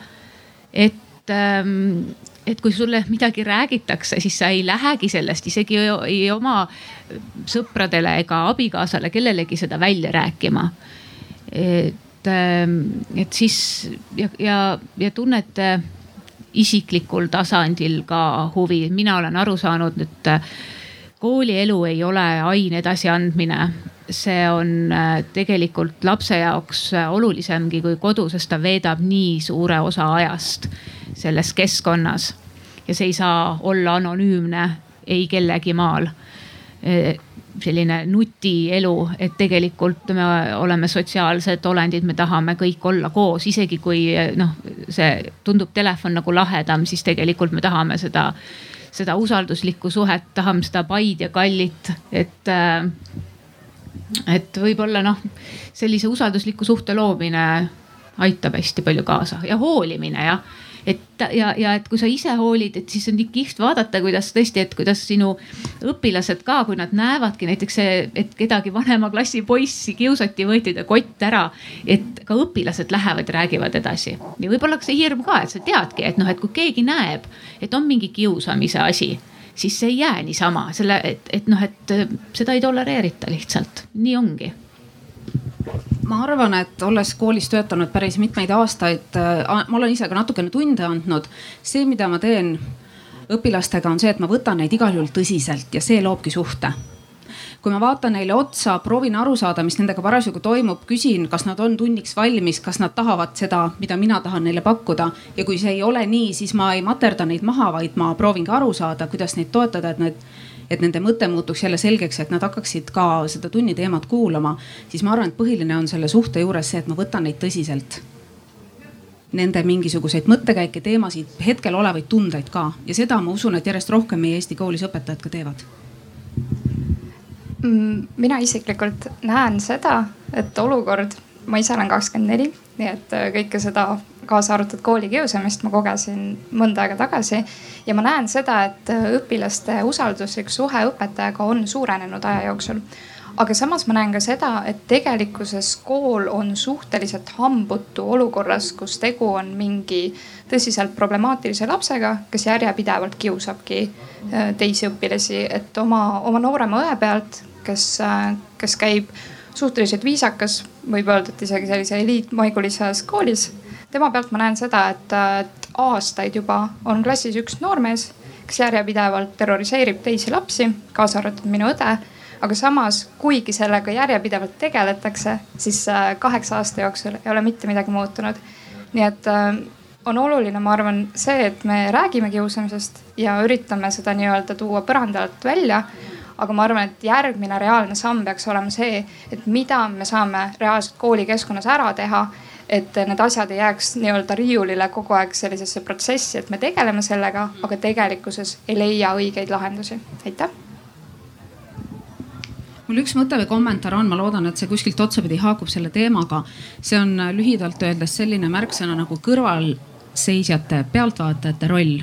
et ähm, et kui sulle midagi räägitakse, siis sa ei lähegi sellest isegi ei oma sõpradele ega abikaasale, kellelegi seda välja rääkima. et, ähm, et siis ja, ja, ja tunnete isiklikul tasandil ka huvi, mina olen aru saanud, et äh, koolielu ei ole aine edasiandmine see on äh, tegelikult lapse jaoks äh, olulisemgi kui kodu, sest ta veedab nii suure osa ajast selles keskkonnas. ja see ei saa olla anonüümne ei kellegi maal. Äh, selline nutielu, et tegelikult me oleme sotsiaalsed olendid, me tahame kõik olla koos, isegi kui noh, see tundub telefon nagu lahedam, siis tegelikult me tahame seda, seda usalduslikku suhet, tahame seda paid ja kallit, et et võib-olla noh, sellise usaldusliku suhte loomine aitab hästi palju kaasa. Ja hoolimine jah et ja, ja et kui sa ise hoolid, et siis on nii kihvt vaadata, kuidas tõesti, et kuidas sinu õpilased ka, kui nad näevadki näiteks et kedagi vanema klassi poissi kiusati, võeti ta kott ära. et ka õpilased lähevad ja räägivad edasi ja võib-olla see hirm ka, et sa teadki, et noh, et kui keegi näeb, et on mingi kiusamise asi siis see ei jää niisama, selle, et, et noh, et äh, seda ei tolereerita lihtsalt, nii ongi ma arvan, et olles koolis töötanud päris mitmeid aastaid, äh, ma olen ise ka natukene tunde andnud. see, mida ma teen õpilastega, on see, et ma võtan neid igal juhul tõsiselt ja see loobki suhte kui ma vaatan neile otsa, proovin aru saada, mis nendega parasjagu toimub, küsin, kas nad on tunniks valmis, kas nad tahavad seda, mida mina tahan neile pakkuda. ja kui see ei ole nii, siis ma ei materda neid maha, vaid ma proovin ka aru saada, kuidas neid toetada, et need et nende mõte muutuks jälle selgeks, et nad hakkaksid ka seda tunni teemat kuulama, siis ma arvan, et põhiline on selle suhte juures see, et ma võtan neid tõsiselt. Nende mingisuguseid mõttekäike, teemasid, hetkel olevaid tundeid ka. Ja seda ma usun, et järjest rohkem meie Eesti koolis õpetajad ka teevad. Mm, mina isiklikult näen seda, et olukord, ma ise olen kakskümmend neli, nii et äh, kõike seda kaasa arvatud koolikiusamist ma kogesin mõnda aega tagasi. ja ma näen seda, et äh, õpilaste usalduslik suhe õpetajaga on suurenenud aja jooksul aga samas ma näen ka seda, et tegelikkuses kool on suhteliselt hambutu olukorras, kus tegu on mingi tõsiselt problemaatilise lapsega, kes järjepidevalt kiusabki äh, teisi õpilasi, et oma, oma noorema õe pealt kes, kes käib suhteliselt viisakas, võib öelda, et isegi sellise eliitmaigulises koolis. Tema pealt ma näen seda, et, aastaid juba on klassis üks noormees, kes järjepidevalt terroriseerib teisi lapsi, kaasa arvatud minu õde. aga samas, kuigi sellega järjepidevalt tegeletakse, siis äh, kaheksa aasta jooksul ei ole mitte midagi muutunud. nii et äh, on oluline, ma arvan, see, et me räägime kiusamisest ja üritame seda nii-öelda tuua põranda alt välja aga ma arvan, et järgmine reaalne samm peaks olema see, et mida me saame reaalselt koolikeskkonnas ära teha et need asjad ei jääks nii-öelda riiulile kogu aeg sellisesse protsessi, et me tegeleme sellega, aga tegelikkuses ei leia õigeid lahendusi. aitäh. mul üks mõte või kommentaar on, ma loodan, et see kuskilt otsapidi haakub selle teemaga. see on lühidalt öeldes selline märksõna nagu kõrvalseisjate, pealtvaatajate roll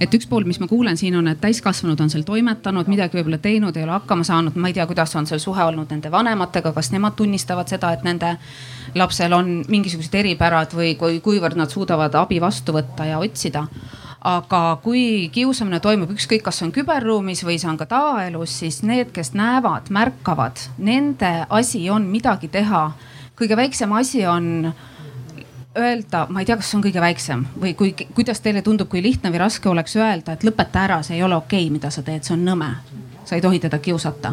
et üks pool, mis ma kuulen siin on, et täiskasvanud on seal toimetanud, midagi võib-olla teinud, ei ole hakkama saanud, ma ei tea, kuidas on seal suhe olnud nende vanematega, kas nemad tunnistavad seda, et nende lapsel on mingisugused eripärad või kui, kuivõrd nad suudavad abi vastu võtta ja otsida? Aga kui kiusamine toimub ükskõik, kas on küberruumis või see on ka tavaelus, siis need, kes näevad, märkavad, nende asi on midagi teha. kõige väiksem asi on öelda, ma ei tea, kas see on kõige väiksem või kui, kuidas teile tundub, kui lihtne või raske oleks öelda, et lõpeta ära, see ei ole okei okay,, mida sa teed, see on nõme. sa ei tohi teda kiusata.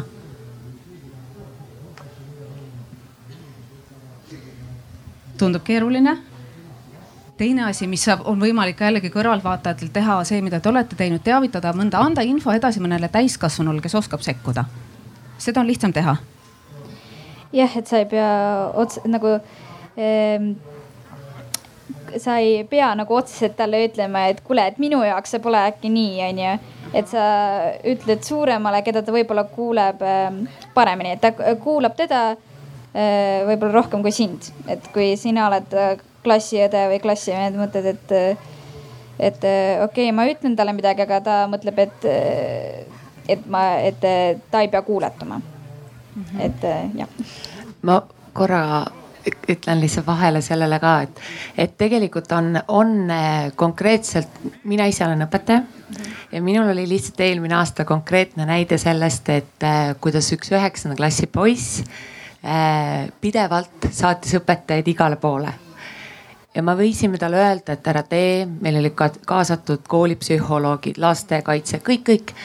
tundub keeruline. teine asi, mis saab, on võimalik ka jällegi kõrvaltvaatajatel teha, see, mida te olete teinud, teavitada mõnda, anda info edasi mõnele täiskasvanule, kes oskab sekkuda. seda on lihtsam teha. jah, et sa ei pea otse nagu ehm sa ei pea nagu otseselt talle ütlema, et kuule, et minu jaoks see pole äkki nii, onju. et sa ütled suuremale, keda ta võib-olla kuuleb ähm, paremini, et ta kuulab teda äh, võib-olla rohkem kui sind. et kui sina oled äh, klassiõde või klassimehed, mõtled, et, äh, et okei okay,, ma ütlen talle midagi, aga ta mõtleb, et, et ma, et ta ei pea kuuletama mm. -hmm. et jah. ma korra ütlen lihtsalt vahele sellele ka, et, et tegelikult on, on äh, konkreetselt, mina ise olen õpetaja ja minul oli lihtsalt eelmine aasta konkreetne näide sellest, et äh, kuidas üks üheksanda klassi poiss äh, pidevalt saatis õpetajaid igale poole. Ja me võisime talle öelda, et ära tee, meil oli ka kaasatud koolipsühholoogid, lastekaitse, kõik, kõik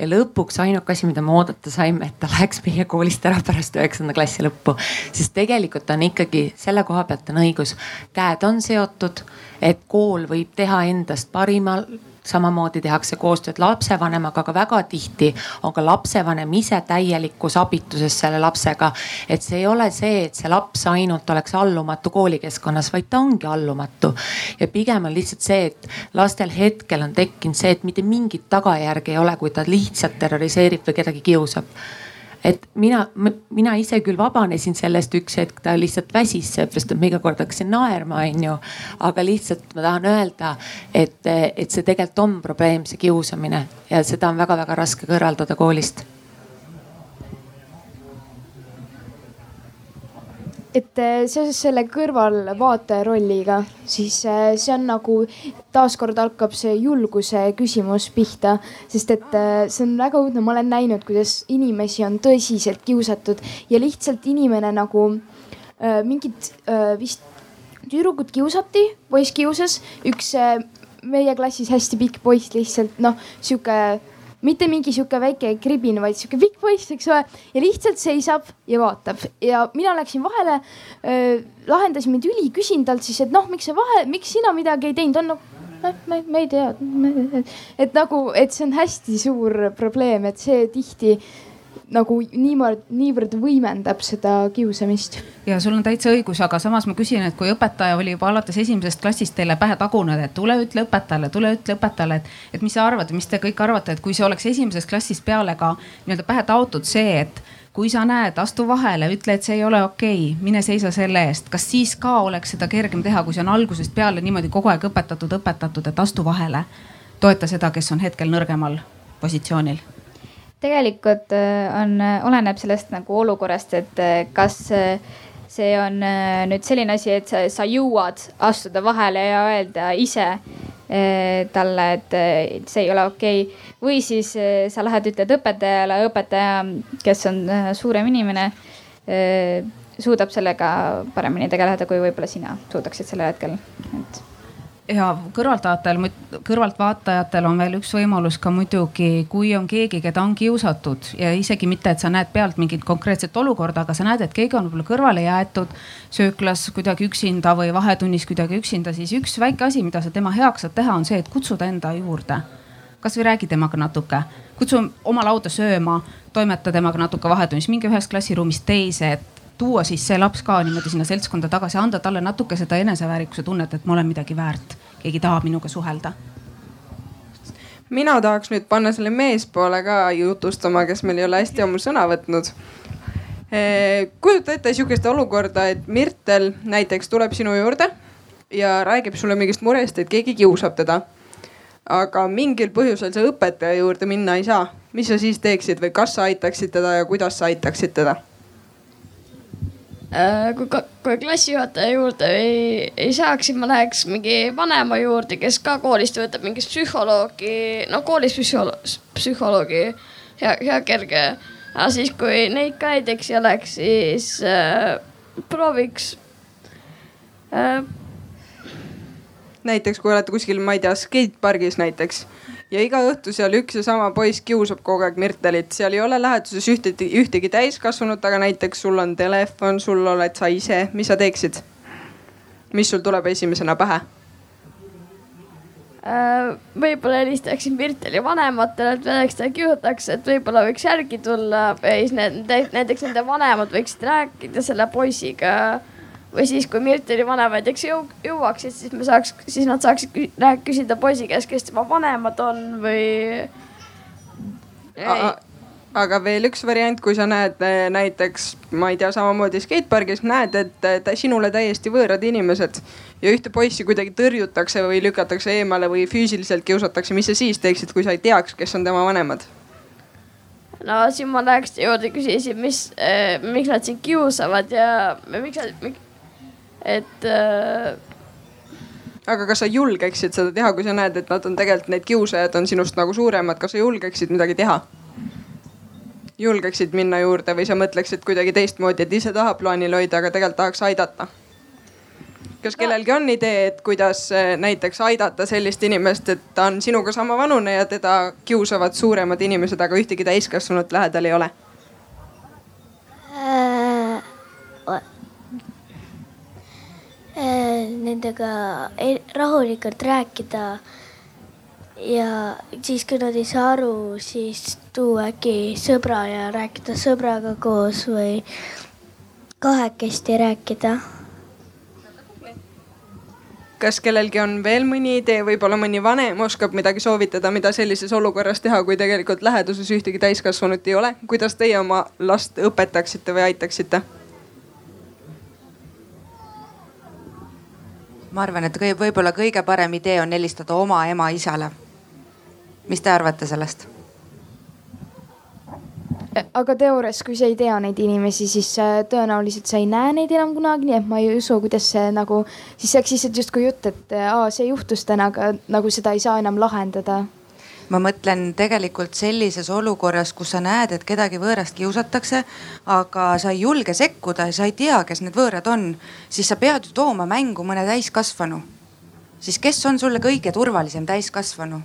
ja lõpuks ainuke asi, mida me oodata saime, et ta läheks meie koolist ära pärast üheksanda klassi lõppu. sest tegelikult on ikkagi selle koha pealt on õigus, käed on seotud, et kool võib teha endast parimal samamoodi tehakse koostööd lapsevanemaga, aga väga tihti on ka lapsevanem ise täielikus abituses selle lapsega. et see ei ole see, et see laps ainult oleks allumatu koolikeskkonnas, vaid ta ongi allumatu. ja pigem on lihtsalt see, et lastel hetkel on tekkinud see, et mitte mingit tagajärge ei ole, kui ta lihtsalt terroriseerib või kedagi kiusab et mina, mina ise küll vabanesin sellest üks hetk, ta lihtsalt väsis, seepärast et ma iga kord hakkasin naerma, onju. aga lihtsalt ma tahan öelda, et, et see tegelikult on probleem, see kiusamine ja seda on väga-väga raske kõrvaldada koolist et äh, seoses selle kõrvalvaataja rolliga, siis äh, see on nagu taaskord hakkab see julguse küsimus pihta, sest et äh, see on väga õudne, ma olen näinud, kuidas inimesi on tõsiselt kiusatud ja lihtsalt inimene nagu mingid vist tüdrukut kiusati, poiss kiusas, üks meie klassis hästi pikk poiss lihtsalt noh, sihuke mitte mingi sihuke väike kribin, vaid sihuke pikk poiss, eks ole. ja lihtsalt seisab ja vaatab ja mina läksin vahele äh,, lahendasime tüli, küsin talt siis, et noh, miks sa vahe, miks sina midagi ei teinud, on noh ma, ma, ma ei tea, et nagu, et see on hästi suur probleem, et see tihti nagu niivõrd, niivõrd võimendab seda kiusamist. ja sul on täitsa õigus, aga samas ma küsin, et kui õpetaja oli juba alates esimesest klassist teile pähe tagunud, et tule ütle õpetajale, tule ütle õpetajale, et, et mis sa arvad, mis te kõik arvate, et kui see oleks esimesest klassist peale ka nii-öelda pähe taotud see, et kui sa näed, astu vahele, ütle, et see ei ole okei okay,, mine seisa selle eest, kas siis ka oleks seda kergem teha, kui see on algusest peale niimoodi kogu aeg õpetatud, õpetatud, et astu vahele. toeta seda, kes on hetkel nõrgemal positsioonil tegelikult äh, on, äh, oleneb sellest nagu olukorrast, et äh, kas see on nüüd selline asi, et sa, sa jõuad astuda vahele ja öelda ise talle, et see ei ole okei okay. või siis sa lähed, ütled õpetajale, õpetaja, kes on suurem inimene, suudab sellega paremini tegeleda, kui võib-olla sina suudaksid sellel hetkel, et ja kõrvaltvaatajatel, kõrvaltvaatajatel on veel üks võimalus ka muidugi, kui on keegi, keda on kiusatud ja isegi mitte, et sa näed pealt mingit konkreetset olukorda, aga sa näed, et keegi on võib-olla kõrvale jäetud sööklas kuidagi üksinda või vahetunnis kuidagi üksinda, siis üks väike asi, mida sa tema heaks saad teha, on see, et kutsuda enda juurde. kasvõi räägi temaga natuke, kutsu oma lauda sööma, toimeta temaga natuke vahetunnis, minge ühest klassiruumist teise, et tuua siis see laps ka niimoodi sinna seltskonda tagasi, anda talle natuke seda eneseväärikuse tunnet, et ma olen midagi väärt, keegi tahab minuga suhelda mina tahaks nüüd panna selle meespoole ka jutustama, kes meil ei ole hästi ammu sõna võtnud. Eh, kujuta ette sihukest olukorda, et Mirtel näiteks tuleb sinu juurde ja räägib sulle mingist murest, et keegi kiusab teda. aga mingil põhjusel sa õpetaja juurde minna ei saa. mis sa siis teeksid või kas sa aitaksid teda ja kuidas sa aitaksid teda? Äh, kui, kui klassijuhataja juurde ei, ei saaks, siis ma läheks mingi vanema juurde, kes ka koolist võtab mingit psühholoogi, no koolis psühholoogi, psühholoogi hea, hea kerge. aga siis, kui neid ka ei teeks ja oleks, siis äh, prooviks äh,. näiteks kui olete kuskil, ma ei tea, skatepargis näiteks ja iga õhtu seal üks ja sama poiss kiusab kogu aeg Mirtelit, seal ei ole läheduses ühtegi, ühtegi täiskasvanut, aga näiteks sul on telefon, sul oled sa ise, mis sa teeksid? mis sul tuleb esimesena pähe? Äh, võib-olla helistaksin Mirteli vanematele, et miks teda kiusatakse, et võib-olla võiks järgi tulla või siis need, näiteks nende vanemad võiksid rääkida selle poisiga või siis, kui Mirteli vanemad eks jõu, jõuaksid, siis me saaks, siis nad saaksid küsida poisi käest, kes tema vanemad on või. aga veel üks variant, kui sa näed eh, näiteks, ma ei tea, samamoodi skatepargis näed, et sinule täiesti võõrad inimesed ja ühte poissi kuidagi tõrjutakse või lükatakse eemale või füüsiliselt kiusatakse, mis sa siis teeksid, kui sa ei teaks, kes on tema vanemad? no siis ma läheks juurde, küsisin, mis äh,, miks nad sind kiusavad ja miks nad, et äh, aga kas sa julgeksid seda teha, kui sa näed, et nad on tegelikult, need kiusajad on sinust nagu suuremad, kas sa julgeksid midagi teha? julgeksid minna juurde või sa mõtleksid kuidagi teistmoodi, et ise tahab plaanil hoida, aga tegelikult tahaks aidata? kas kellelgi on idee, et kuidas eh, näiteks aidata sellist inimest, et ta on sinuga samavanune ja teda kiusavad suuremad inimesed, aga ühtegi täiskasvanut lähedal ei ole? Äh, äh, nendega rahulikult rääkida ja siis, kui nad ei saa aru, siis tuua äkki sõbra ja rääkida sõbraga koos või kahekesti rääkida kas kellelgi on veel mõni idee, võib-olla mõni vanem oskab midagi soovitada, mida sellises olukorras teha, kui tegelikult läheduses ühtegi täiskasvanut ei ole? kuidas teie oma last õpetaksite või aitaksite? Ma arvan, et võib-olla kõige parem idee on helistada oma ema-isale. mis te arvate sellest? aga teoorias, kui sa ei tea neid inimesi, siis äh, tõenäoliselt sa ei näe neid enam kunagi, nii et ma ei usu, kuidas see nagu, siis see oleks lihtsalt justkui jutt, et aa, see juhtus täna, aga nagu seda ei saa enam lahendada ma mõtlen tegelikult sellises olukorras, kus sa näed, et kedagi võõrast kiusatakse, aga sa ei julge sekkuda ja sa ei tea, kes need võõrad on, siis sa pead ju tooma mängu mõne täiskasvanu. siis kes on sulle kõige turvalisem täiskasvanu?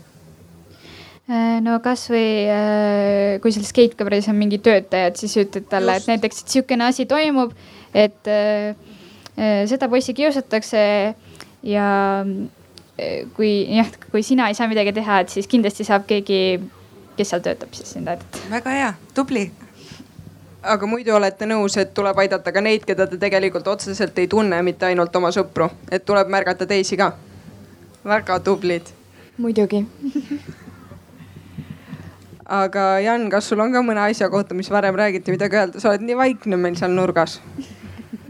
Äh, no kasvõi äh, kui seal skatecover'is on mingi töötajad, siis ütled talle, et näiteks, et sihukene asi toimub, et äh, seda poissi kiusatakse ja kui jah, kui sina ei saa midagi teha, et siis kindlasti saab keegi, kes seal töötab, siis sind aidata. väga hea, tubli aga muidu olete nõus, et tuleb aidata ka neid, keda te tegelikult otseselt ei tunne, mitte ainult oma sõpru, et tuleb märgata teisi ka. väga tublid. muidugi aga Jan, kas sul on ka mõne asja kohta, mis varem räägiti, midagi öelda, sa oled nii vaikne meil seal nurgas.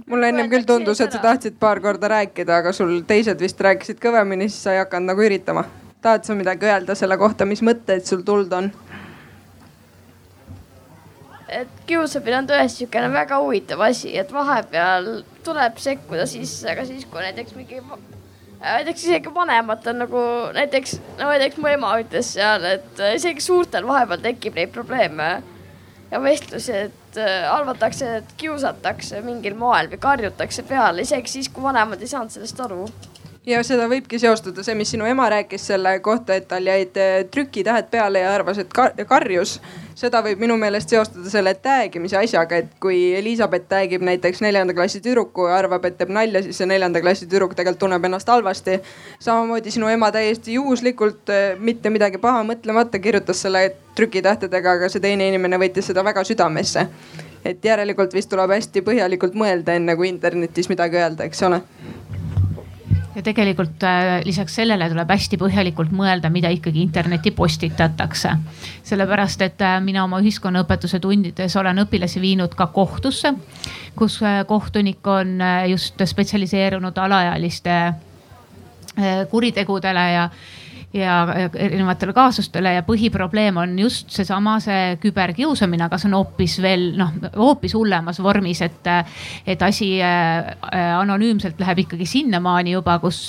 Mulle ennem küll tundus, et sa tahtsid paar korda rääkida, aga sul teised vist rääkisid kõvemini, siis sa ei hakanud nagu üritama. tahad sa midagi öelda selle kohta, mis mõtteid sul tulnud on? et kiusamine on tõesti niisugune väga huvitav asi, et vahepeal tuleb sekkuda sisse, aga siis kui näiteks mingi näiteks isegi vanemad on nagu näiteks, no näiteks mu ema ütles seal, et äh, isegi suurtel vahepeal tekib neid probleeme ja vestlusi, et äh, arvatakse, et kiusatakse mingil moel või karjutakse peale, isegi siis, kui vanemad ei saanud sellest aru ja seda võibki seostada see, mis sinu ema rääkis selle kohta, et tal jäid eh, trükitähed peale ja arvas, et karjus. seda võib minu meelest seostada selle tag imise asjaga, et kui Elizabeth tag ib näiteks neljanda klassi tüdruku ja arvab, et teeb nalja, siis see neljanda klassi tüdruk tegelikult tunneb ennast halvasti. samamoodi sinu ema täiesti juhuslikult, eh, mitte midagi paha mõtlemata kirjutas selle trükitähtedega, aga see teine inimene võttis seda väga südamesse. et järelikult vist tuleb hästi põhjalikult mõelda, enne kui internetis midagi öelda, eks ole ja tegelikult äh, lisaks sellele tuleb hästi põhjalikult mõelda, mida ikkagi internetti postitatakse. sellepärast, et äh, mina oma ühiskonnaõpetuse tundides olen õpilasi viinud ka kohtusse, kus äh, kohtunik on just spetsialiseerunud alaealiste kuritegudele ja ja erinevatele kaasustele ja põhiprobleem on just seesama, see küberkiusamine, aga see on hoopis veel noh, hoopis hullemas vormis, et, et asi äh, anonüümselt läheb ikkagi sinnamaani juba, kus,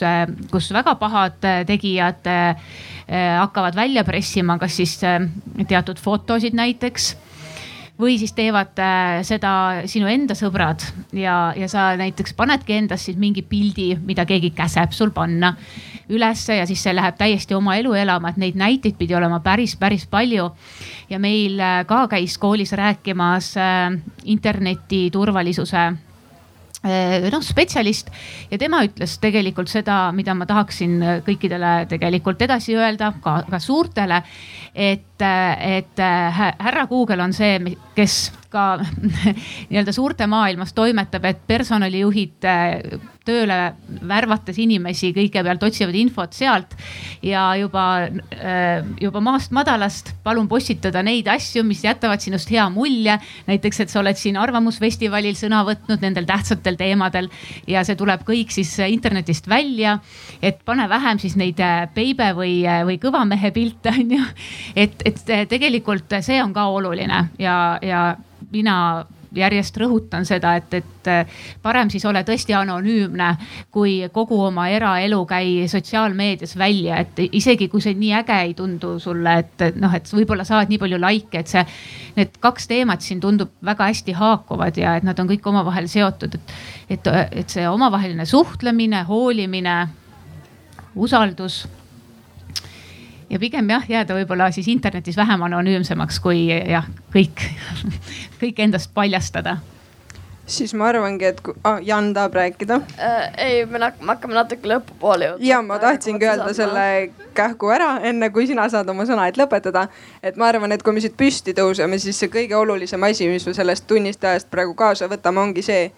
kus väga pahad tegijad äh, hakkavad välja pressima, kas siis äh, teatud fotosid näiteks või siis teevad äh, seda sinu enda sõbrad ja, ja sa näiteks panedki endast siis mingi pildi, mida keegi käseb sul panna ülesse ja siis see läheb täiesti oma elu elama, et neid näiteid pidi olema päris, päris palju. ja meil äh, ka käis koolis rääkimas äh, interneti turvalisuse noh spetsialist ja tema ütles tegelikult seda, mida ma tahaksin kõikidele tegelikult edasi öelda, ka, ka suurtele. et, et härra Google on see, kes ka nii-öelda suurte maailmas toimetab, et personalijuhid äh, tööle värvates inimesi kõigepealt otsivad infot sealt ja juba, äh, juba maast madalast palun postitada neid asju, mis jätavad sinust hea mulje. näiteks, et sa oled siin Arvamusfestivalil sõna võtnud nendel tähtsatel teemadel ja see tuleb kõik siis internetist välja. et pane vähem siis neid peibe äh, või, või kõva mehe pilte on ju. et, et tegelikult see on ka oluline ja, ja mina järjest rõhutan seda, et, et äh, parem siis ole tõesti anonüümne, kui kogu oma eraelu käi sotsiaalmeedias välja, et isegi kui see nii äge ei tundu sulle, et noh, et võib-olla saad nii palju likee, et see, need kaks teemat siin tundub väga hästi haakuvad ja et nad on kõik omavahel seotud, et, et, et see omavaheline suhtlemine, hoolimine, usaldus ja pigem jah, jääda võib-olla siis internetis vähem anonüümsemaks, kui jah, kõik, kõik endast paljastada siis ma arvangi, et kui ah, Jan tahab rääkida äh,. ei, me hakkame natuke lõpupoole jõudma. ja ma tahtsingi öelda selle kähku ära, enne kui sina saad oma sõna, et lõpetada. et ma arvan, et kui me siit püsti tõuseme, siis see kõige olulisem asi, mis me sellest tunnist ajast praegu kaasa võtame, ongi see,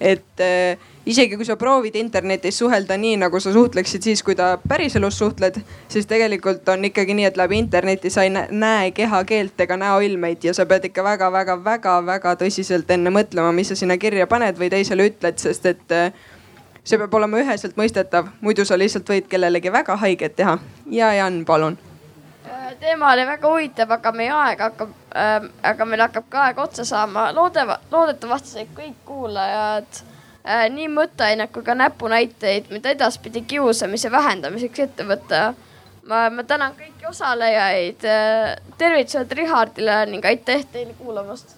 et äh, isegi kui sa proovid internetis suhelda nii, nagu sa suhtleksid siis, kui ta päriselus suhtled, siis tegelikult on ikkagi nii, et läbi interneti sa ei näe kehakeelt ega näoilmeid ja sa pead ikka väga-väga-väga-väga tõsiselt enne mõtlema, mis sa sinna kirja paned või teisele ütled, sest et äh, see peab olema üheselt mõistetav, muidu sa lihtsalt võid kellelegi väga haiget teha. ja Jan, palun äh, teema oli väga huvitav, aga meie aeg hakkab äh,, aga meil hakkab ka aeg otsa saama. loodeva, loodetavasti said kõik kuulajad nii mõtteainet kui ka näpunäiteid, mida edaspidi kiusamise vähendamiseks ette võtta. ma, ma tänan kõiki osalejaid äh,. tervitused Richardile ning aitäh teile kuulamast.